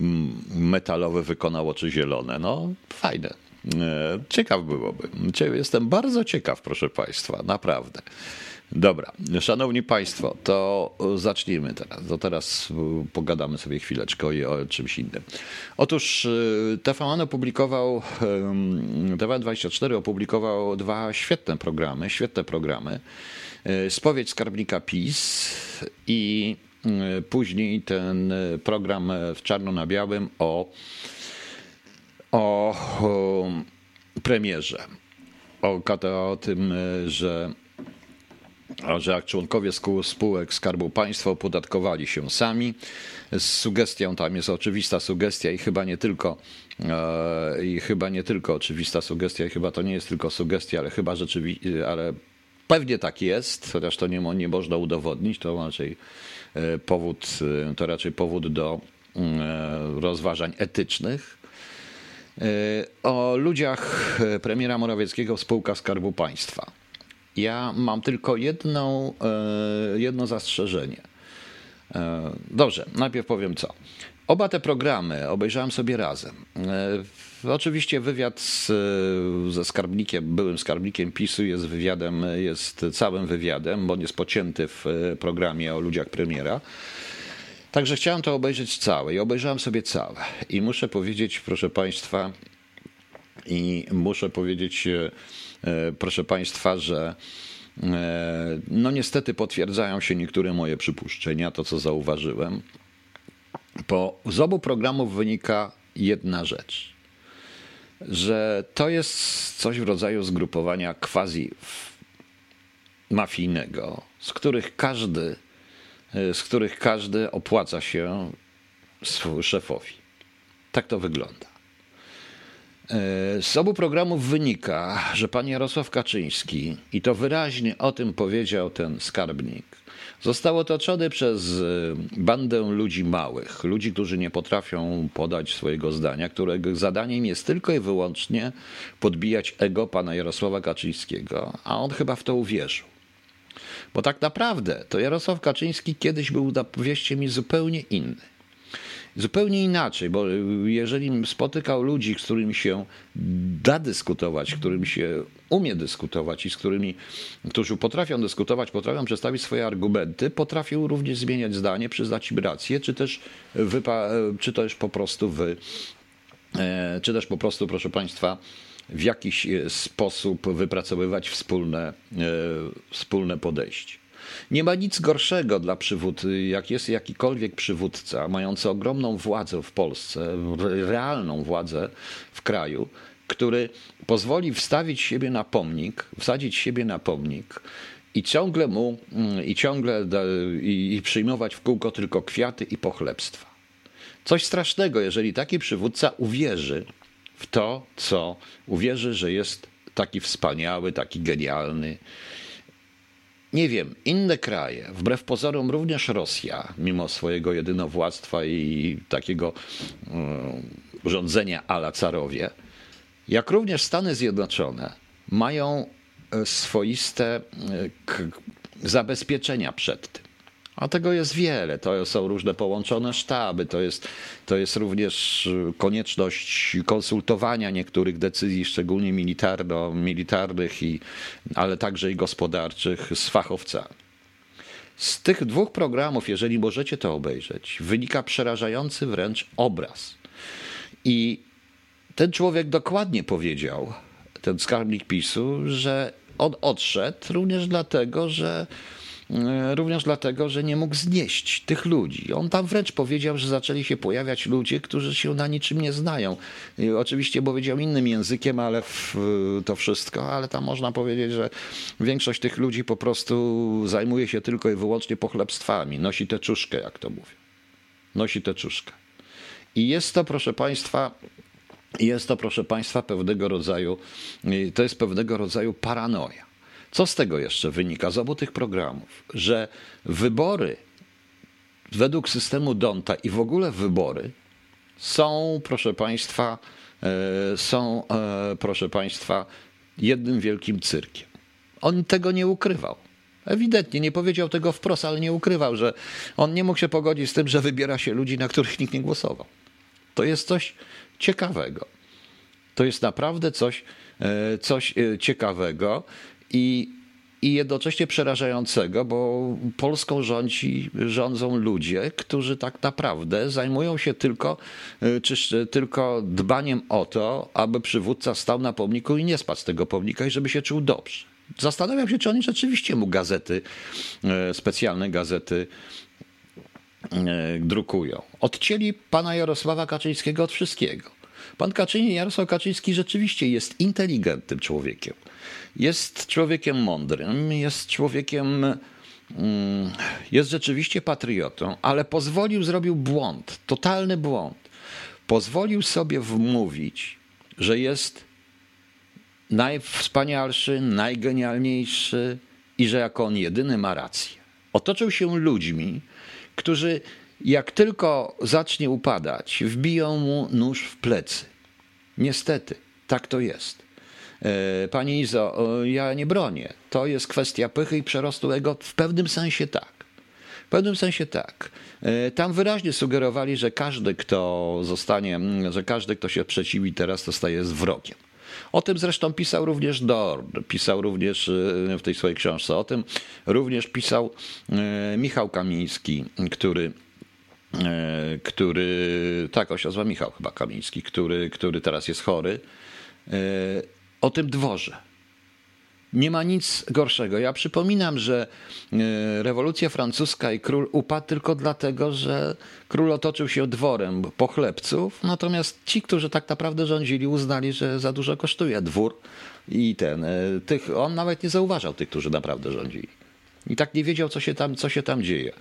mm, metalowy wykonał oczy zielone. No, fajne. E, ciekaw byłoby. Jestem bardzo ciekaw, proszę Państwa, naprawdę. Dobra, szanowni państwo, to zacznijmy teraz. To teraz pogadamy sobie chwileczkę o, czymś innym. Otóż y, TVN opublikował, TVN24 opublikował dwa świetne programy, świetne programy. Spowiedź skarbnika PiS i później ten program w czarno na białym o, o, o premierze. O, o tym, że że jak członkowie spółek Skarbu Państwa opodatkowali się sami. Z sugestią tam jest oczywista sugestia i chyba nie tylko e, i chyba nie tylko oczywista sugestia, i chyba to nie jest tylko sugestia, ale chyba rzeczywiście, ale pewnie tak jest, chociaż to nie, nie można udowodnić, to raczej e, powód, e, to raczej powód do rozważań etycznych. O ludziach premiera Morawieckiego w spółkach Skarbu Państwa. Ja mam tylko jedną, e, jedno zastrzeżenie. E, dobrze, najpierw powiem co. Oba te programy obejrzałem sobie razem. E, oczywiście wywiad z, ze skarbnikiem, byłym skarbnikiem PiSu jest wywiadem, jest całym wywiadem, bo on jest pocięty w programie o ludziach premiera. Także chciałem to obejrzeć całe i obejrzałem sobie całe. I muszę powiedzieć, proszę Państwa, i muszę powiedzieć, E, proszę Państwa, że e, no niestety potwierdzają się niektóre moje przypuszczenia, to co zauważyłem. Po z obu programów wynika jedna rzecz, że to jest coś w rodzaju zgrupowania quasi mafijnego, z których każdy, e, z których każdy opłaca się szefowi. Tak to wygląda. E, z obu programów wynika, że pan Jarosław Kaczyński, i to wyraźnie o tym powiedział ten skarbnik, został otoczony przez e, bandę ludzi małych, ludzi, którzy nie potrafią podać swojego zdania, którego zadaniem jest tylko i wyłącznie podbijać ego pana Jarosława Kaczyńskiego, a on chyba w to uwierzył. Bo tak naprawdę to Jarosław Kaczyński kiedyś był, wieście mi, zupełnie inny. Zupełnie inaczej, bo jeżeli spotykał ludzi, z którymi się da dyskutować, z którymi się umie dyskutować i z którymi, którzy potrafią dyskutować, potrafią przedstawić swoje argumenty, potrafią również zmieniać zdanie, przyznać im rację, czy też, wypa- czy też po prostu wy, e, czy też po prostu, proszę Państwa, w jakiś sposób wypracowywać wspólne, e, wspólne podejście. Nie ma nic gorszego dla przywódcy, jak jest jakikolwiek przywódca mający ogromną władzę w Polsce, realną władzę w kraju, który pozwoli wstawić siebie na pomnik, wsadzić siebie na pomnik i ciągle mu, i ciągle i, i przyjmować w kółko tylko kwiaty i pochlebstwa. Coś strasznego, jeżeli taki przywódca uwierzy w to, co uwierzy, że jest taki wspaniały, taki genialny nie wiem, inne kraje, wbrew pozorom również Rosja, mimo swojego jedynowładztwa i takiego y, rządzenia ala carowie, jak również Stany Zjednoczone mają e, swoiste y, zabezpieczenia przed tym. A tego jest wiele. To są różne połączone sztaby, to jest, to jest również konieczność konsultowania niektórych decyzji, szczególnie militarno, militarnych, i, ale także i gospodarczych z fachowcami. Z tych dwóch programów, jeżeli możecie to obejrzeć, wynika przerażający wręcz obraz. I ten człowiek dokładnie powiedział, ten skarbnik PiSu, że on odszedł również dlatego, że również dlatego, że nie mógł znieść tych ludzi. On tam wręcz powiedział, że zaczęli się pojawiać ludzie, którzy się na niczym nie znają. Oczywiście powiedział innym językiem, ale to wszystko, ale tam można powiedzieć, że większość tych ludzi po prostu zajmuje się tylko i wyłącznie pochlebstwami. Nosi teczuszkę, jak to mówię. Nosi teczuszkę. I jest to, proszę Państwa, jest to, proszę Państwa, pewnego rodzaju, to jest pewnego rodzaju paranoja. Co z tego jeszcze wynika z obu tych programów? Że wybory według systemu Donta i w ogóle wybory są, proszę Państwa, e, są, e, proszę Państwa, jednym wielkim cyrkiem. On tego nie ukrywał. Ewidentnie nie powiedział tego wprost, ale nie ukrywał, że on nie mógł się pogodzić z tym, że wybiera się ludzi, na których nikt nie głosował. To jest coś ciekawego. To jest naprawdę coś, e, coś ciekawego i i jednocześnie przerażającego, bo Polską rządzi, rządzą ludzie, którzy tak naprawdę zajmują się tylko, y, czy, tylko dbaniem o to, aby przywódca stał na pomniku i nie spadł z tego pomnika i żeby się czuł dobrze. Zastanawiam się, czy oni rzeczywiście mu gazety, y, specjalne gazety y, drukują. Odcięli pana Jarosława Kaczyńskiego od wszystkiego. Pan Kaczyński, Jarosław Kaczyński rzeczywiście jest inteligentnym człowiekiem. Jest człowiekiem mądrym, jest człowiekiem, mm, jest rzeczywiście patriotą, ale pozwolił, zrobił błąd, totalny błąd. Pozwolił sobie wmówić, że jest najwspanialszy, najgenialniejszy i że jako on jedyny ma rację. Otoczył się ludźmi, którzy jak tylko zacznie upadać, wbiją mu nóż w plecy. Niestety, tak to jest. E, pani Izo, ja nie bronię. To jest kwestia pychy i przerostu ego. W pewnym sensie tak. W pewnym sensie tak. E, tam wyraźnie sugerowali, że każdy, kto zostanie, że każdy, kto się przeciwi teraz, to staje z wrogiem. O tym zresztą pisał również Dorn, pisał również e, w tej swojej książce. O tym również pisał Michał Kamiński, który który, tak, on Michał chyba Kamiński, który, który teraz jest chory o tym dworze. Nie ma nic gorszego. Ja przypominam, że e, rewolucja francuska i król upadł tylko dlatego, że król otoczył się dworem pochlebców, natomiast ci, którzy tak naprawdę rządzili, uznali, że za dużo kosztuje dwór i ten. E, tych, on nawet nie zauważał tych, którzy naprawdę rządzili. I tak nie wiedział, co się tam, co się tam dzieje.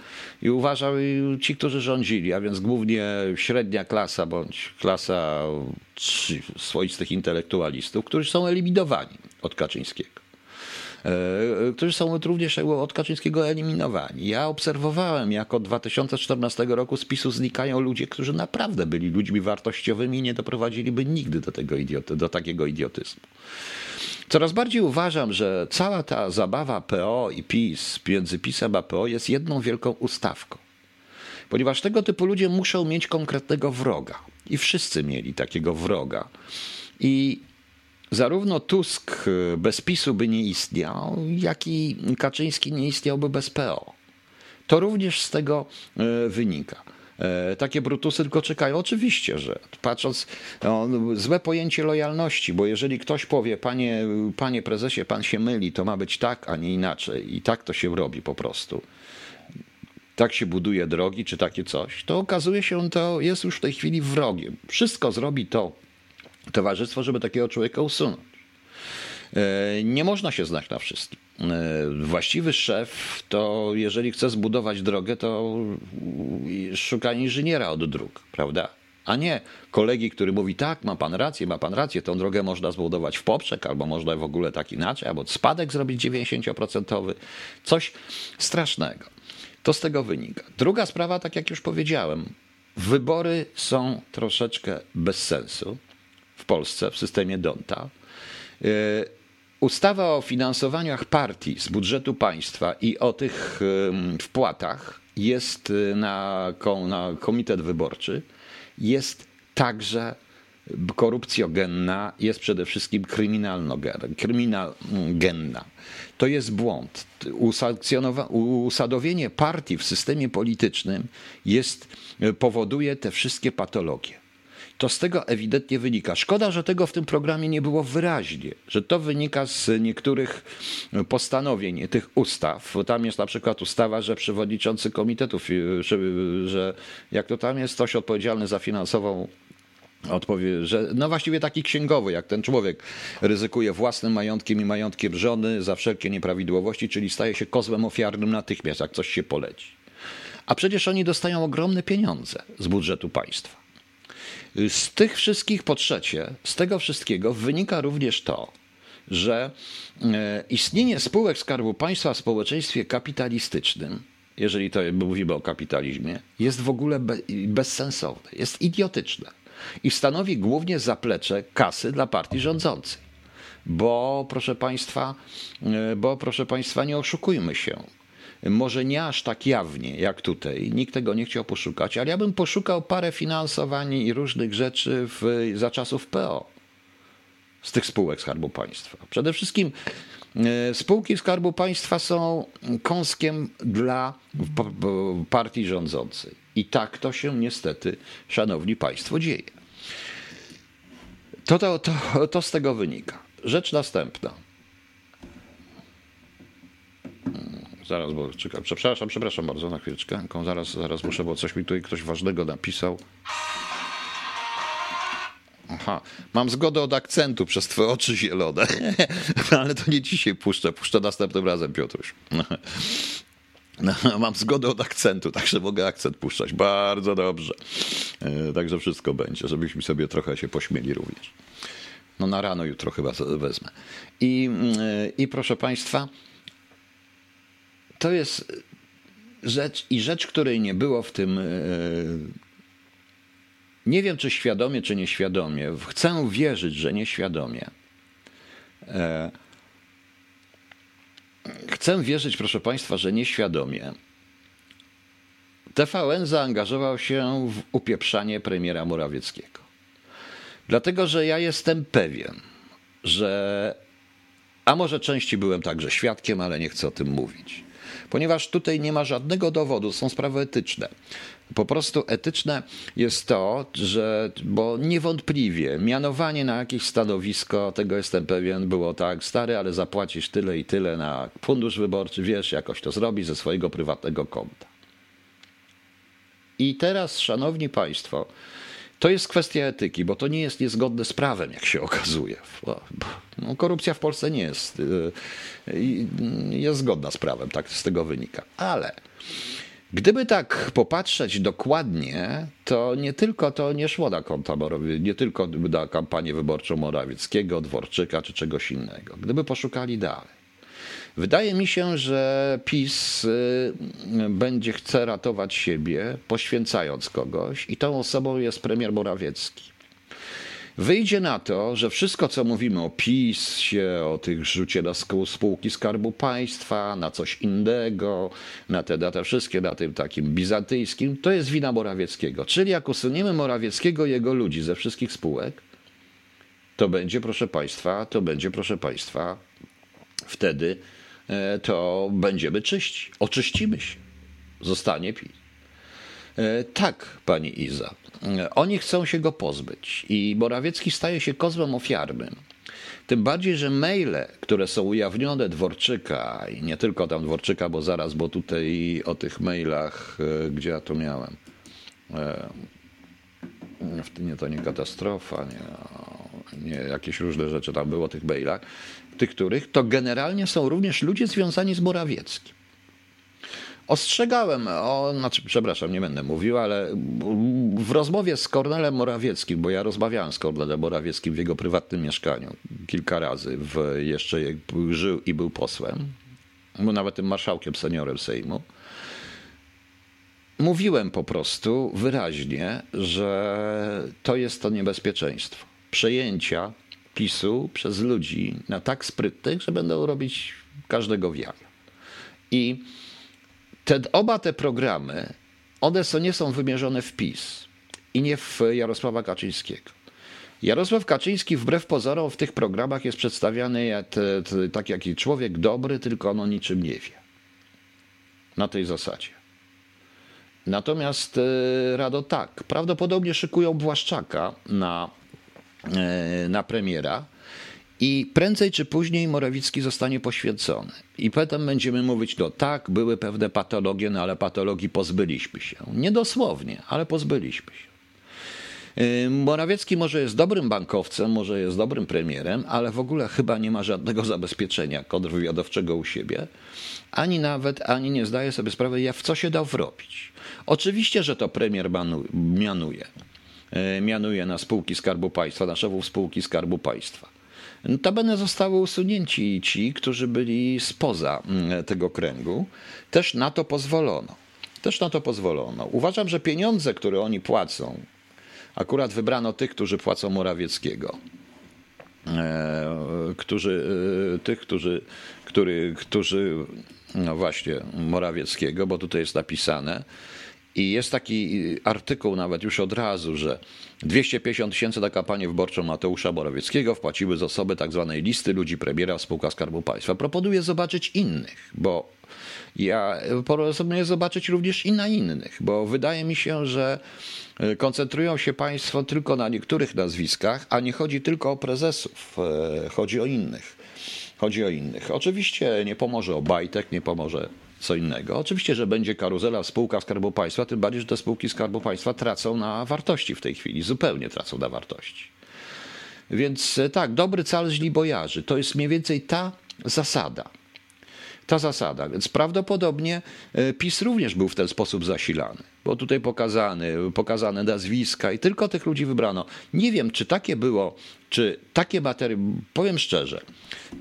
I uważał ci, którzy rządzili, a więc głównie średnia klasa bądź klasa swoistych intelektualistów, którzy są eliminowani od Kaczyńskiego. E, którzy są również od Kaczyńskiego eliminowani. Ja obserwowałem, jak od 2014 roku z PiSu znikają ludzie, którzy naprawdę byli ludźmi wartościowymi i nie doprowadziliby nigdy do, tego idioty, do takiego idiotyzmu. Coraz bardziej uważam, że cała ta zabawa PO i PiS między PiSem a PO jest jedną wielką ustawką. Ponieważ tego typu ludzie muszą mieć konkretnego wroga. I wszyscy mieli takiego wroga. I zarówno Tusk bez PiSu by nie istniał, jak i Kaczyński nie istniałby bez PO. To również z tego e, wynika. E, takie brutusy tylko czekają. Oczywiście, że patrząc, no, złe pojęcie lojalności, bo jeżeli ktoś powie, panie, panie prezesie, pan się myli, to ma być tak, a nie inaczej. I tak to się robi po prostu. Tak się buduje drogi, czy takie coś, to okazuje się, to jest już w tej chwili wrogiem. Wszystko zrobi to towarzystwo, żeby takiego człowieka usunąć. E, nie można się znać na wszystkim. E, właściwy szef to jeżeli chce zbudować drogę, to szuka inżyniera od dróg, prawda? A nie kolegi, który mówi, tak, ma pan rację, ma pan rację, tą drogę można zbudować w poprzek, albo można w ogóle tak inaczej, albo spadek zrobić 90%. Coś strasznego. To z tego wynika. Druga sprawa, tak jak już powiedziałem, wybory są troszeczkę bez sensu w Polsce, w systemie Donta. Ustawa o finansowaniach partii z budżetu państwa i o tych wpłatach jest y, na, na komitet wyborczy, jest także korupcjogenna, jest przede wszystkim kryminalnogenna. To jest błąd. Usadowienie partii w systemie politycznym jest, powoduje te wszystkie patologie to z tego ewidentnie wynika. Szkoda, że tego w tym programie nie było wyraźnie, że to wynika z niektórych postanowień tych ustaw. Tam jest na przykład ustawa, że przewodniczący komitetów, że, że jak to tam jest, ktoś odpowiedzialny za finansową odpowie, że no właściwie taki księgowy, jak ten człowiek ryzykuje własnym majątkiem i majątkiem żony za wszelkie nieprawidłowości, czyli staje się kozłem ofiarnym natychmiast, jak coś się poleci. A przecież oni dostają ogromne pieniądze z budżetu państwa. Z tych wszystkich, po trzecie, z tego wszystkiego wynika również to, że e, istnienie spółek Skarbu Państwa w społeczeństwie kapitalistycznym jeżeli to mówimy o kapitalizmie, jest w ogóle be, bezsensowne, jest idiotyczne i stanowi głównie zaplecze kasy dla partii rządzącej. Bo proszę państwa, e, bo proszę państwa, nie oszukujmy się. Może nie aż tak jawnie jak tutaj, nikt tego nie chciał poszukać, ale ja bym poszukał parę finansowań i różnych rzeczy w, za czasów PO z tych spółek Skarbu Państwa. Przede wszystkim e, spółki Skarbu Państwa są kąskiem dla partii rządzącej. I tak to się niestety, szanowni państwo, dzieje. To, to, to, to z tego wynika. Rzecz następna. Zaraz, bo czekam. Przepraszam, przepraszam bardzo na chwileczkę. Zaraz, zaraz muszę, bo coś mi tutaj ktoś ważnego napisał. Aha, mam zgodę od akcentu przez twoje oczy zielone, (laughs) ale to nie dzisiaj puszczę, puszczę następnym razem, Piotruś. (laughs) No, mam zgodę od akcentu, także mogę akcent puszczać. Bardzo dobrze. E, także wszystko będzie, żebyśmy sobie trochę się pośmieli również. No na rano jutro chyba wezmę. I, e, i proszę Państwa, to jest rzecz i rzecz, której nie było w tym. E, nie wiem, czy świadomie, czy nieświadomie. Chcę wierzyć, że nieświadomie. Chcę wierzyć, proszę Państwa, że nieświadomie TVN zaangażował się w upieprzanie premiera Morawieckiego. Dlatego, że ja jestem pewien, że. A może części byłem także świadkiem, ale nie chcę o tym mówić. Ponieważ tutaj nie ma żadnego dowodu, są sprawy etyczne. Po prostu etyczne jest to, że, bo niewątpliwie mianowanie na jakieś stanowisko, tego jestem pewien, było tak, stary, ale zapłacisz tyle i tyle na fundusz wyborczy, wiesz, jakoś to zrobić ze swojego prywatnego konta. I teraz, szanowni państwo, to jest kwestia etyki, bo to nie jest niezgodne z prawem, jak się okazuje. No, korupcja w Polsce nie jest, y, jest zgodna z prawem, tak z tego wynika. Ale Gdyby tak popatrzeć dokładnie, to nie tylko to nie szło na konta nie tylko na kampanię wyborczą Morawieckiego, Dworczyka czy czegoś innego. Gdyby poszukali dalej. Wydaje mi się, że PiS y, będzie chce ratować siebie, poświęcając kogoś, i tą osobą jest premier Morawiecki. Wyjdzie na to, że wszystko, co mówimy o PiSie, o tych rzucie na spółki Skarbu Państwa, na coś innego, na te, na te wszystkie, na tym takim bizantyjskim, to jest wina Morawieckiego. Czyli jak usuniemy Morawieckiego i jego ludzi ze wszystkich spółek, to będzie, proszę Państwa, to będzie, proszę Państwa, wtedy e, to będziemy czyści. Oczyścimy się. Zostanie PiS. E, tak, pani Iza. Oni chcą się go pozbyć i Morawiecki staje się kozłem ofiarnym. Tym bardziej, że maile, które są ujawnione Dworczyka i nie tylko tam Dworczyka, bo zaraz, bo tutaj o tych mailach, e, gdzie ja to miałem. E, nie, to nie katastrofa, nie, nie jakieś różne rzeczy tam było o tych mailach, tych których, to generalnie są również ludzie związani z Morawieckim. Ostrzegałem, o, znaczy, przepraszam, nie będę mówił, ale w rozmowie z Kornelem Morawieckim, bo ja rozmawiałem z Kornelem Morawieckim w jego prywatnym mieszkaniu kilka razy, w, jeszcze jak żył i był posłem, był nawet tym marszałkiem seniorem Sejmu. Mówiłem po prostu wyraźnie, że to jest to niebezpieczeństwo przejęcia PiSu przez ludzi na tak sprytnych, że będą robić każdego wiara. I te, oba te programy, one są, nie są wymierzone w PiS i nie w Jarosława Kaczyńskiego. Jarosław Kaczyński wbrew pozorom w tych programach jest przedstawiany jak, tak jak człowiek dobry, tylko on o niczym nie wie. Na tej zasadzie. Natomiast e, Rado tak, prawdopodobnie szykują Błaszczaka na, na premiera, i prędzej czy później Morawicki zostanie poświęcony. I potem będziemy mówić, no tak, były pewne patologie, no ale patologii pozbyliśmy się. Niedosłownie, ale pozbyliśmy się. Y, Morawiecki może jest dobrym bankowcem, może jest dobrym premierem, ale w ogóle chyba nie ma żadnego zabezpieczenia kontrwywiadowczego u siebie, ani nawet, ani nie zdaje sobie sprawy, w co się dał wrobić. Oczywiście, że to premier mianuje. Y, mianuje na spółki Skarbu Państwa, na szefów spółki Skarbu Państwa. Notabene zostały usunięci ci, którzy byli spoza mm, tego kręgu. Też na to pozwolono. Też na to pozwolono. Uważam, że pieniądze, które oni płacą, akurat wybrano tych, którzy płacą Morawieckiego. E, którzy, e, tych, którzy, który, którzy, no właśnie, Morawieckiego, bo tutaj jest napisane, i jest taki artykuł nawet już od razu, że 250 tysięcy na kampanię wyborczą Mateusza Morawieckiego wpłaciły z osoby tak zwanej listy ludzi premiera w spółkach Skarbu Państwa. Proponuję zobaczyć innych, bo ja proponuję zobaczyć również i na innych, bo wydaje mi się, że koncentrują się Państwo tylko na niektórych nazwiskach, a nie chodzi tylko o prezesów, e, chodzi o innych. Chodzi o innych. Oczywiście nie pomoże Obajtek, nie pomoże co innego. Oczywiście, że będzie karuzela w spółkach Skarbu Państwa, tym bardziej, że te spółki Skarbu Państwa tracą na wartości w tej chwili, zupełnie tracą na wartości. Więc e, tak, dobry cal źli bojarzy. To jest mniej więcej ta zasada. Ta zasada. Więc prawdopodobnie e, PiS również był w ten sposób zasilany, bo tutaj pokazany, pokazane nazwiska i tylko tych ludzi wybrano. Nie wiem, czy takie było, czy takie materiały, powiem szczerze,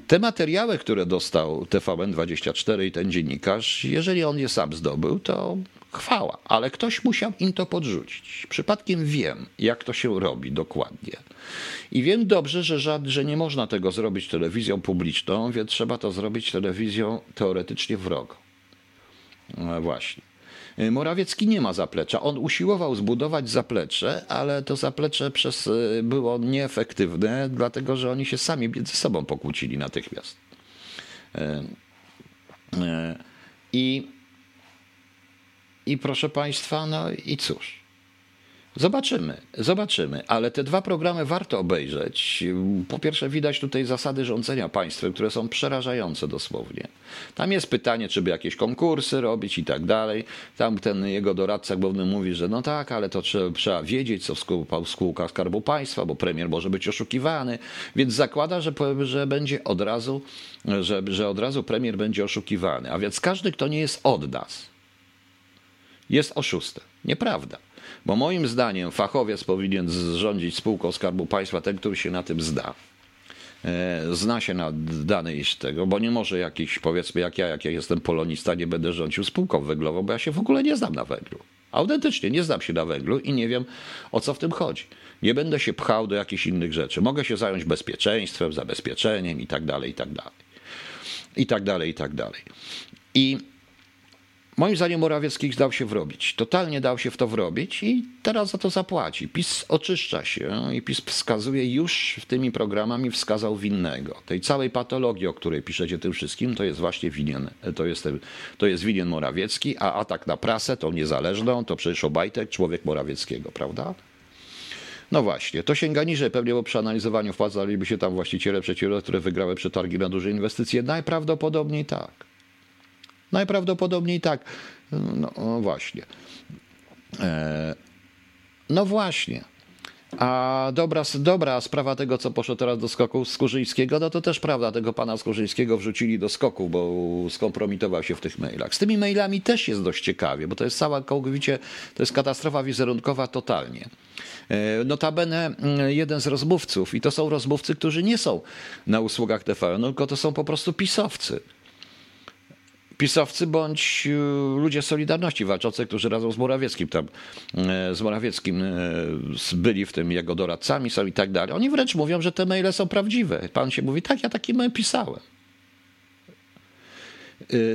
te materiały, które dostał TVN24 i ten dziennikarz, jeżeli on je sam zdobył, to chwała, ale ktoś musiał im to podrzucić. Przypadkiem wiem, jak to się robi dokładnie. I wiem dobrze, że, żad, że nie można tego zrobić telewizją publiczną, więc trzeba to zrobić telewizją teoretycznie wrogą. No właśnie. Morawiecki nie ma zaplecza. On usiłował zbudować zaplecze, ale to zaplecze przez, było nieefektywne, dlatego że oni się sami między sobą pokłócili natychmiast. E, I i proszę Państwa, no i cóż. Zobaczymy, zobaczymy, ale te dwa programy warto obejrzeć. Po pierwsze, widać tutaj zasady rządzenia państwem, które są przerażające dosłownie. Tam jest pytanie, czy by jakieś konkursy robić i tak dalej. Tam ten jego doradca główny mówi, że no tak, ale to trzeba, trzeba wiedzieć, co w spółkach Skarbu Państwa, bo premier może być oszukiwany, więc zakłada, że, że będzie od razu, że, że od razu premier będzie oszukiwany. A więc każdy, kto nie jest od nas, jest oszustem. Nieprawda. Bo moim zdaniem fachowiec powinien rządzić spółką Skarbu Państwa, ten, który się na tym zda. E, zna się na danej tego, bo nie może jakiś, powiedzmy, jak ja, jak ja jestem polonista, nie będę rządził spółką węglową, bo ja się w ogóle nie znam na węglu. Autentycznie nie znam się na węglu i nie wiem, o co w tym chodzi. Nie będę się pchał do jakichś innych rzeczy. Mogę się zająć bezpieczeństwem, zabezpieczeniem i tak dalej, i tak dalej. I tak dalej, i tak dalej. I Moim zdaniem Morawiecki dał się wrobić. Totalnie dał się w to wrobić i teraz za to zapłaci. PiS oczyszcza się i PiS wskazuje już tymi programami wskazał winnego. Tej całej patologii, o której piszecie tym wszystkim, to jest właśnie winien, to jest, to jest winien Morawiecki, a atak na prasę, tą niezależną, to przecież Obajtek, człowiek Morawieckiego, prawda? No właśnie, to sięga niżej. Pewnie po przeanalizowaniu wpłacaliby się tam właściciele przedsiębiorstw, które wygrały przetargi na duże inwestycje. Najprawdopodobniej tak. Najprawdopodobniej tak. No, no właśnie. E, no właśnie. A dobra, dobra sprawa tego, co poszło teraz do skoku Skurzyńskiego, no to też prawda, tego pana Skurzyńskiego wrzucili do skoku, bo skompromitował się w tych mailach. Z tymi mailami też jest dość ciekawie, bo to jest cała całkowicie, to jest katastrofa wizerunkowa totalnie. E, notabene mm, jeden z rozmówców, i to są rozmówcy, którzy nie są na usługach TVN, tylko to są po prostu pisowcy pisowcy bądź e, ludzie Solidarności walczący, którzy razem z Morawieckim tam, e, z Morawieckim e, byli w tym jego doradcami są i tak dalej. Oni wręcz mówią, że te maile są prawdziwe. Pan się mówi, tak, ja taki mail pisałem.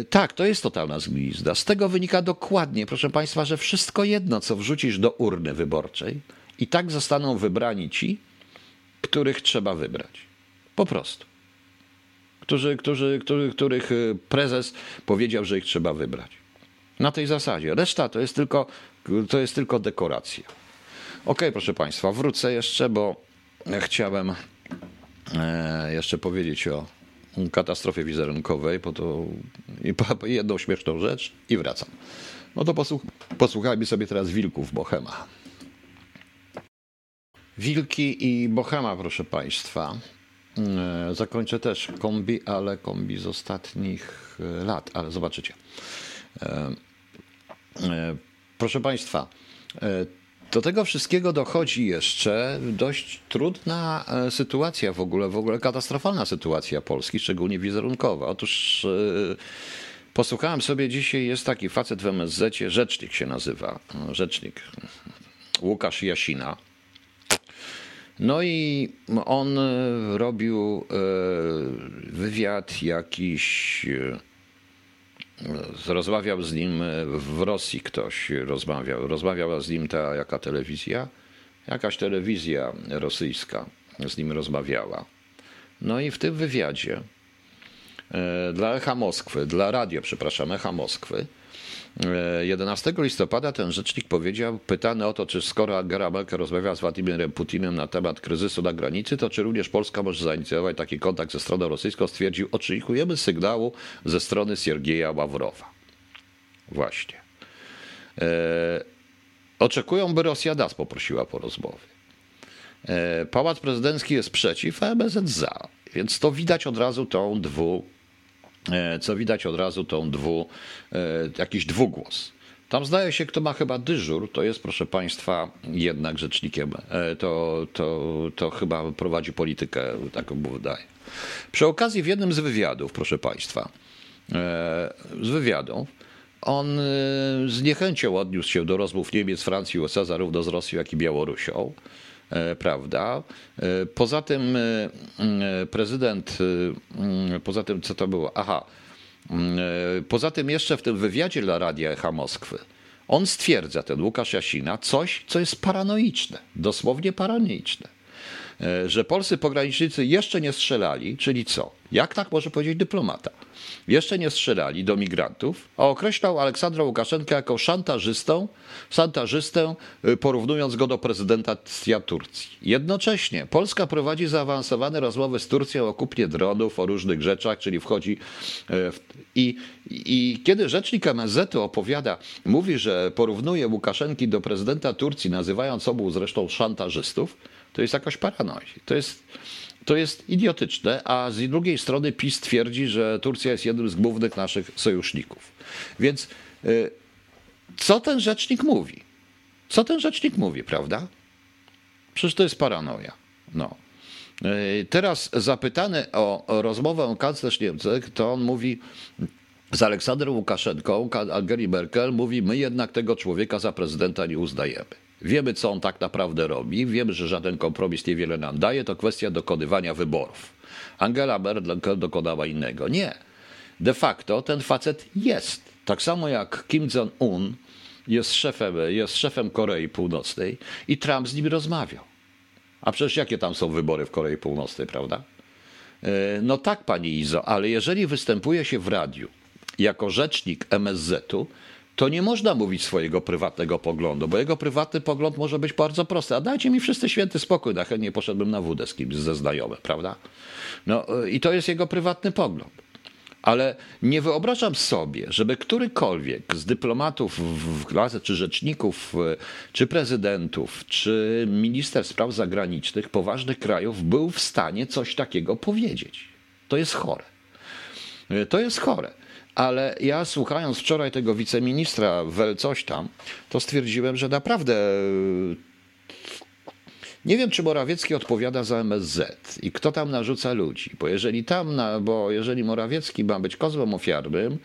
Tak, to jest totalna zglizda. Z tego wynika dokładnie, proszę Państwa, że wszystko jedno, co wrzucisz do urny wyborczej, i tak zostaną wybrani ci, których trzeba wybrać. Po prostu którzy, którzy, którzy, których y, prezes powiedział, że ich trzeba wybrać. Na tej zasadzie. Reszta to jest tylko, to jest tylko dekoracja. Ok, proszę Państwa, wrócę jeszcze, bo chciałem e, jeszcze powiedzieć o katastrofie wizerunkowej, po to (laughs) jedną śmieszną rzecz i wracam. No to posłuch posłuchajmy sobie teraz wilków Bohema. Wilki i Bohema, proszę Państwa. E, zakończę też kombi, ale kombi z ostatnich e, lat, ale zobaczycie. E, proszę Państwa, do tego wszystkiego dochodzi jeszcze dość trudna sytuacja w ogóle, w ogóle katastrofalna sytuacja Polski, szczególnie wizerunkowa. Otóż posłuchałem sobie dzisiaj, jest taki facet w MSZ, rzecznik się nazywa, rzecznik Łukasz Jasina. No i on robił wywiad jakiś rozmawiał z nim w Rosji ktoś, rozmawiał. Rozmawiała z nim ta jaka telewizja? Jakaś telewizja rosyjska z nim rozmawiała. No i w tym wywiadzie e, dla Echa Moskwy, dla radia, przepraszam, Echa Moskwy, 11 listopada ten rzecznik powiedział, pytany o to, czy skoro Angela Merkel rozmawia z Władimirem Putinem na temat kryzysu na granicy, to czy również Polska może zainicjować taki kontakt ze stroną rosyjską, stwierdził, oczekujemy sygnału ze strony Siergieja Ławrowa. Właśnie. E, oczekują, by Rosja das poprosiła po rozmowie. E, Pałac prezydencki jest przeciw, a MSZ za. Więc to widać od razu tą dwu E, co widać od razu tą dwu, e, jakiś dwugłos. Tam zdaje się, kto ma chyba dyżur, to jest, proszę Państwa, jednak rzecznikiem. E, to, to, to chyba prowadzi politykę, taką mu wydaje. Przy okazji, w jednym z wywiadów, proszę Państwa, z wywiadu, on z niechęcią odniósł się do rozmów Niemiec, Francji, USA, zarówno z Rosją, jak i Białorusią. E, prawda? E, poza tym e, prezydent, poza tym co to było? Aha, poza tym jeszcze w tym wywiadzie dla Radia Echa Moskwy on stwierdza, ten Łukasz Jasina, coś, co jest paranoiczne, dosłownie paranoiczne. Że polscy pogranicznicy jeszcze nie strzelali, czyli co? Jak tak może powiedzieć dyplomata? Jeszcze nie strzelali do migrantów, a określał Aleksandra Łukaszenkę jako szantażystą, szantażystę, y, porównując go do prezydenta Turcji. Jednocześnie Polska prowadzi zaawansowane rozmowy z Turcją o kupnie dronów, o różnych rzeczach, czyli wchodzi y, w, i, i kiedy rzecznik MSZ opowiada, mówi, że porównuje Łukaszenki do prezydenta Turcji, nazywając obu zresztą szantażystów, to jest jakaś paranoja. To jest to jest idiotyczne, a z drugiej strony PiS twierdzi, że Turcja jest jednym z głównych naszych sojuszników. Więc y, co ten rzecznik mówi? Co ten rzecznik mówi, prawda? Przecież to jest paranoja. No. Y, teraz zapytany o, rozmowę kanclerz Niemczech, to on mówi z Aleksandrem Łukaszenką, Angeli Merkel, mówi, my jednak tego człowieka za prezydenta nie uznajemy. Wiemy, co on tak naprawdę robi, wiemy, że żaden kompromis niewiele nam daje, to kwestia dokonywania wyborów. Angela Merkel dokonała innego. Nie. De facto ten facet jest. Tak samo jak Kim Jong-un jest szefem, jest szefem Korei Północnej i Trump z nim rozmawiał. A przecież jakie tam są wybory w Korei Północnej, prawda? E, no tak, pani Izo, ale jeżeli występuje się w radiu jako rzecznik MSZ-u, to nie można mówić swojego prywatnego poglądu, bo jego prywatny pogląd może być bardzo prosty. A dajcie mi wszyscy święty spokój, na chętnie poszedłbym na wódę z kimś ze znajomym, prawda? No i to jest jego prywatny pogląd. Ale nie wyobrażam sobie, żeby którykolwiek z dyplomatów w klasie, czy rzeczników, czy prezydentów, czy minister spraw zagranicznych poważnych krajów był w stanie coś takiego powiedzieć. To jest chore. To jest chore ale ja słuchając wczoraj tego wiceministra Wel coś tam, to stwierdziłem, że naprawdę nie wiem, czy Morawiecki odpowiada za MSZ i kto tam narzuca ludzi, bo jeżeli tam, na, bo jeżeli Morawiecki ma być kozłem ofiarnym,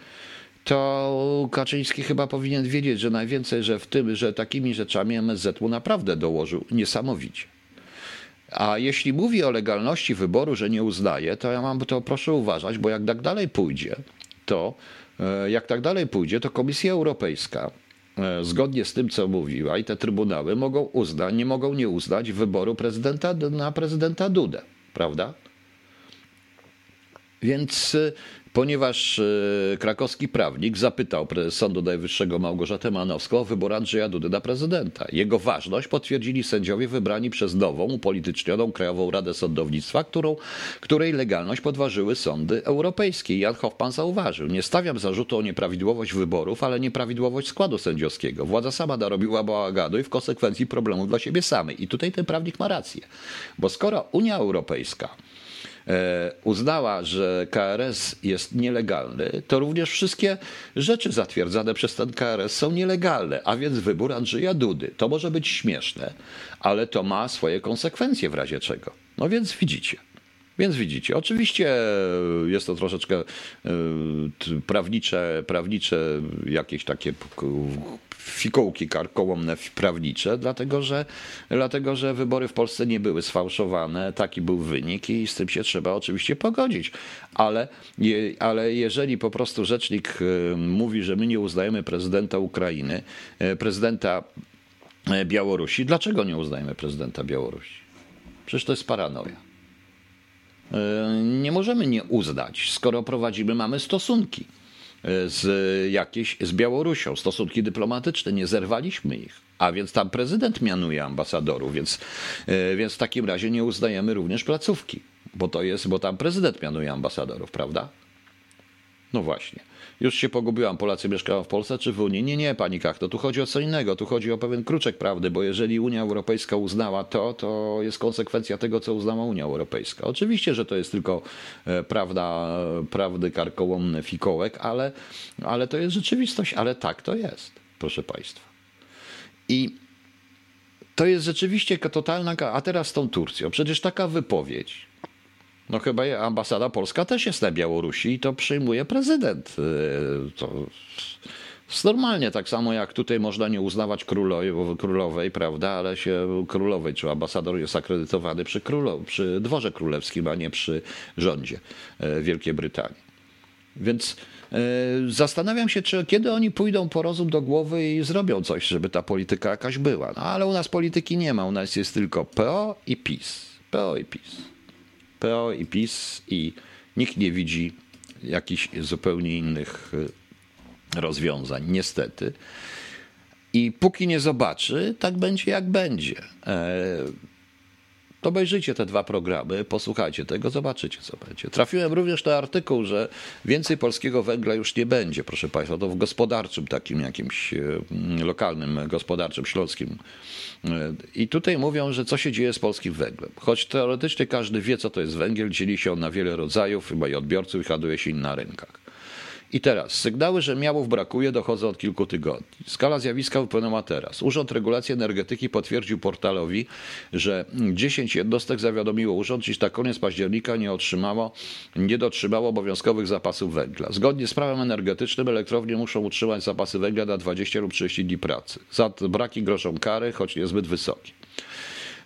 to Kaczyński chyba powinien wiedzieć, że najwięcej, że w tym, że takimi rzeczami MSZ mu naprawdę dołożył niesamowicie. A jeśli mówi o legalności wyboru, że nie uznaje, to ja mam to proszę uważać, bo jak tak dalej pójdzie, to e, jak tak dalej pójdzie, to Komisja Europejska e, zgodnie z tym, co mówiła, i te trybunały mogą uznać, nie mogą nie uznać wyboru prezydenta na prezydenta Dudę, prawda? Więc e, ponieważ e, krakowski prawnik zapytał prezes Sądu Najwyższego Małgorzatę Manowską o wybór Andrzeja Dudy na prezydenta. Jego ważność potwierdzili sędziowie wybrani przez nową, upolitycznioną Krajową Radę Sądownictwa, którą, której legalność podważyły sądy europejskie. Jan Hoffman zauważył, nie stawiam zarzutu o nieprawidłowość wyborów, ale nieprawidłowość składu sędziowskiego. Władza sama narobiła bałaganu i w konsekwencji problemów dla siebie samej. I tutaj ten prawnik ma rację. Bo skoro Unia Europejska uznała, że KRS jest nielegalny, to również wszystkie rzeczy zatwierdzane przez ten KRS są nielegalne, a więc wybór Andrzeja Dudy. To może być śmieszne, ale to ma swoje konsekwencje w razie czego. No więc widzicie. Więc widzicie, oczywiście jest to troszeczkę e, prawnicze, prawnicze jakieś takie fikołki karkołomne prawnicze, dlatego że, dlatego że wybory w Polsce nie były sfałszowane, taki był wynik i z tym się trzeba oczywiście pogodzić. Ale, ale jeżeli po prostu rzecznik e, mówi, że my nie uznajemy prezydenta Ukrainy, e, prezydenta Białorusi, dlaczego nie uznajemy prezydenta Białorusi? Przecież to jest paranoja. E, nie możemy nie uznać, skoro prowadzimy, mamy stosunki e, z jakieś, z Białorusią, stosunki dyplomatyczne, nie zerwaliśmy ich. A więc tam prezydent mianuje ambasadorów, więc, e, więc w takim razie nie uznajemy również placówki, bo to jest, bo tam prezydent mianuje ambasadorów, prawda? No właśnie. Już się pogubiłam, Polacy mieszkają w Polsce czy w Unii? Nie, nie, pani Kachto, tu chodzi o co innego, tu chodzi o pewien kruczek prawdy, bo jeżeli Unia Europejska uznała to, to jest konsekwencja tego, co uznała Unia Europejska. Oczywiście, że to jest tylko e, prawda, prawdy karkołomny fikołek, ale, ale to jest rzeczywistość, ale tak to jest, proszę państwa. I to jest rzeczywiście totalna, a teraz z tą Turcją, przecież taka wypowiedź, no chyba ambasada polska też jest na Białorusi i to przyjmuje prezydent. Y, to normalnie, tak samo jak tutaj można nie uznawać królowej, królowej prawda, ale się królowej, czy ambasador jest akredytowany przy, królo, przy dworze królewskim, a nie przy rządzie y, Wielkiej Brytanii. Więc y, Zastanawiam się, czy kiedy oni pójdą po rozum do głowy i zrobią coś, żeby ta polityka jakaś była. No ale u nas polityki nie ma, u nas jest tylko PO i PiS. PO i PiS. PO i PiS i nikt nie widzi jakichś zupełnie innych y, rozwiązań, niestety. I póki nie zobaczy, tak będzie jak będzie. E, Obejrzyjcie te dwa programy, posłuchajcie tego, zobaczycie, co będzie. Trafiłem również na artykuł, że więcej polskiego węgla już nie będzie, proszę Państwa. To w gospodarczym, takim jakimś e, lokalnym, gospodarczym, śląskim. E, I tutaj mówią, że co się dzieje z polskim węglem. Choć teoretycznie każdy wie, co to jest węgiel, dzieli się on na wiele rodzajów, chyba i odbiorców i handluje się na rynkach. I teraz, sygnały, że miałów brakuje, dochodzą od kilku tygodni. Skala zjawiska wypłynęła teraz. Urząd Regulacji Energetyki potwierdził portalowi, że 10 jednostek zawiadomiło urząd, iż na koniec października nie otrzymało, nie dotrzymało obowiązkowych zapasów węgla. Zgodnie z prawem energetycznym elektrownie muszą utrzymać zapasy węgla na 20 lub 30 dni pracy. Za braki grożą kary, choć niezbyt wysokie.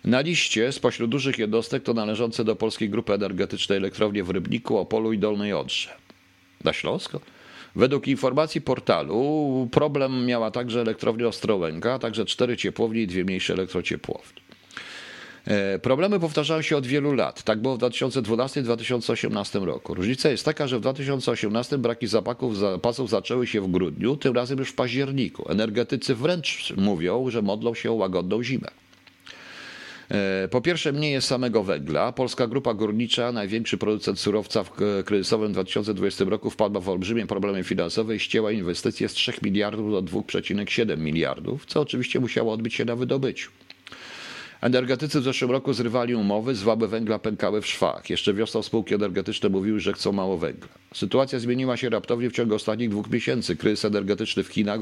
Na liście spośród dużych jednostek to należące do Polskiej Grupy Energetycznej elektrownie w Rybniku, Opolu i Dolnej Odrze. Na Śląsko? Według informacji portalu problem miała także elektrownia Ostrołęka, a także cztery ciepłownie i dwie mniejsze elektrociepłownie. E, problemy powtarzają się od wielu lat. Tak było w 2012 i 2018 roku. Różnica jest taka, że w 2018 braki zapasów, zapasów zaczęły się w grudniu, tym razem już w październiku. Energetycy wręcz mówią, że modlą się o łagodną zimę. E, po pierwsze, mniej jest samego węgla. Polska Grupa Górnicza, największy producent surowca w kryzysowym 2020 roku, wpadła w olbrzymie problemy finansowe i ścięła inwestycje z 3 miliardów do 2,7 miliardów, co oczywiście musiało odbyć się na wydobyciu. Energetycy w zeszłym roku zrywali umowy, zwaby węgla pękały w szwach. Jeszcze wiosną spółki energetyczne mówiły, że chcą mało węgla. Sytuacja zmieniła się raptownie w ciągu ostatnich dwóch miesięcy. Kryzys energetyczny w Chinach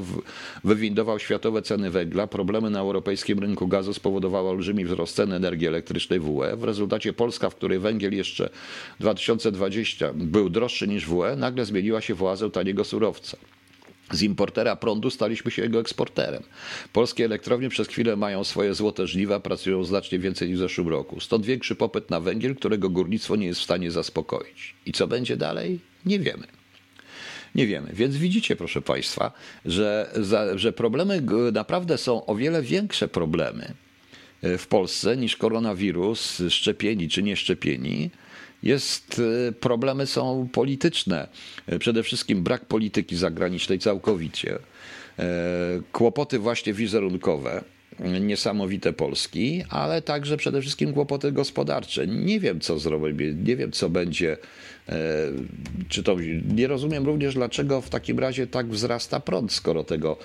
wywindował światowe ceny węgla. Problemy na europejskim rynku gazu spowodowały olbrzymi wzrost cen energii elektrycznej w UE. W rezultacie Polska, w której węgiel jeszcze 2020 był droższy niż w UE, nagle zmieniła się w oazę taniego surowca. Z importera prądu staliśmy się jego eksporterem. Polskie elektrownie przez chwilę mają swoje złote żniwa, pracują znacznie więcej niż w zeszłym roku. Stąd większy popyt na węgiel, którego górnictwo nie jest w stanie zaspokoić. I co będzie dalej? Nie wiemy. Nie wiemy. Więc widzicie, proszę Państwa, że, że problemy naprawdę są o wiele większe problemy e, w Polsce niż koronawirus, szczepieni czy nieszczepieni jest, y, problemy są polityczne. Y, przede wszystkim brak polityki zagranicznej całkowicie. Y, kłopoty właśnie wizerunkowe, niesamowite Polski, ale także przede wszystkim kłopoty gospodarcze. Nie wiem, co zrobimy, nie wiem, co będzie. Czy to, nie rozumiem również, dlaczego w takim razie tak wzrasta prąd, skoro tego,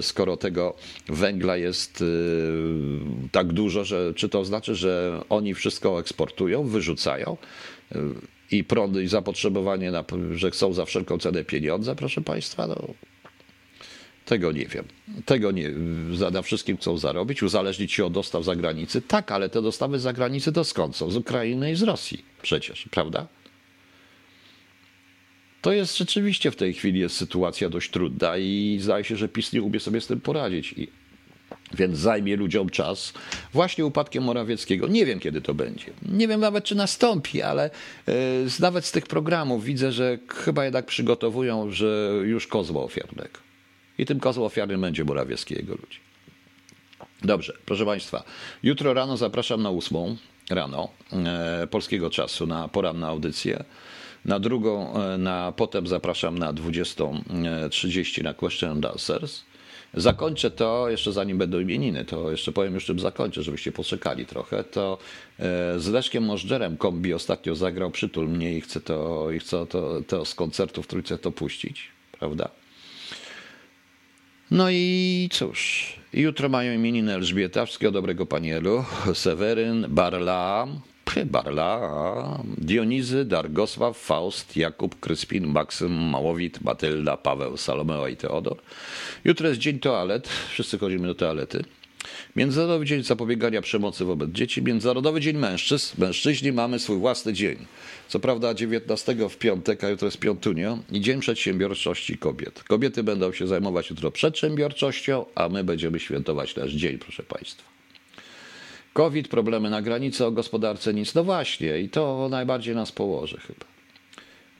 skoro tego węgla jest tak dużo, że czy to znaczy, że oni wszystko eksportują, wyrzucają? I prądy i zapotrzebowanie, na, że chcą za wszelką cenę pieniądze, proszę Państwa, no, tego nie wiem. Tego nie. Na wszystkim chcą zarobić, uzależnić się od dostaw za granicy. Tak, ale te dostawy za granicy to skąd są? Z Ukrainy i z Rosji przecież, prawda? To jest rzeczywiście w tej chwili jest sytuacja dość trudna i zdaje się, że PiS nie umie sobie z tym poradzić. I, więc zajmie ludziom czas właśnie upadkiem Morawieckiego. Nie wiem, kiedy to będzie. Nie wiem nawet, czy nastąpi, ale y, nawet z tych programów widzę, że chyba jednak przygotowują, że już kozła ofiarnego. I tym kozłem ofiarnym będzie Morawiecki i jego ludzi. Dobrze, proszę Państwa. Jutro rano zapraszam na ósmą rano e, polskiego czasu na poranną audycję. Na drugą, e, na, potem zapraszam na 20.30 na Question and Answers. Zakończę to, jeszcze zanim będą imieniny, to jeszcze powiem już czym zakończę, żebyście poczekali trochę. To e, z Leszkiem Możdżerem kombi ostatnio zagrał Przytul mnie i chcę to, i chcę to, to z koncertu w Trójce to puścić, prawda? No i cóż, jutro mają imieniny Elżbieta, wszystkiego dobrego panielu, Seweryn, Barla, Barla, Dionizy, Dargosław, Faust, Jakub, Kryspin, Maksym, Małowit, Matylda, Paweł, Salomea i Teodor. Jutro jest dzień toalet, wszyscy chodzimy do toalety. Międzynarodowy Dzień Zapobiegania Przemocy wobec Dzieci, Międzynarodowy Dzień Mężczyzn. Mężczyźni mamy swój własny dzień. Co prawda 19 w piątek, a jutro jest piątunio i Dzień Przedsiębiorczości Kobiet. Kobiety będą się zajmować jutro przedsiębiorczością, a my będziemy świętować nasz dzień, proszę Państwa. COVID, problemy na granicy, o gospodarce nic. No właśnie, i to najbardziej nas położy chyba.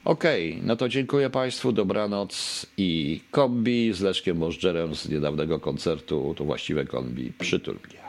Okej, okay, no to dziękuję Państwu, dobranoc i kombi z Leszkiem Możdżerem z niedawnego koncertu, to właściwe kombi, przytul mnie.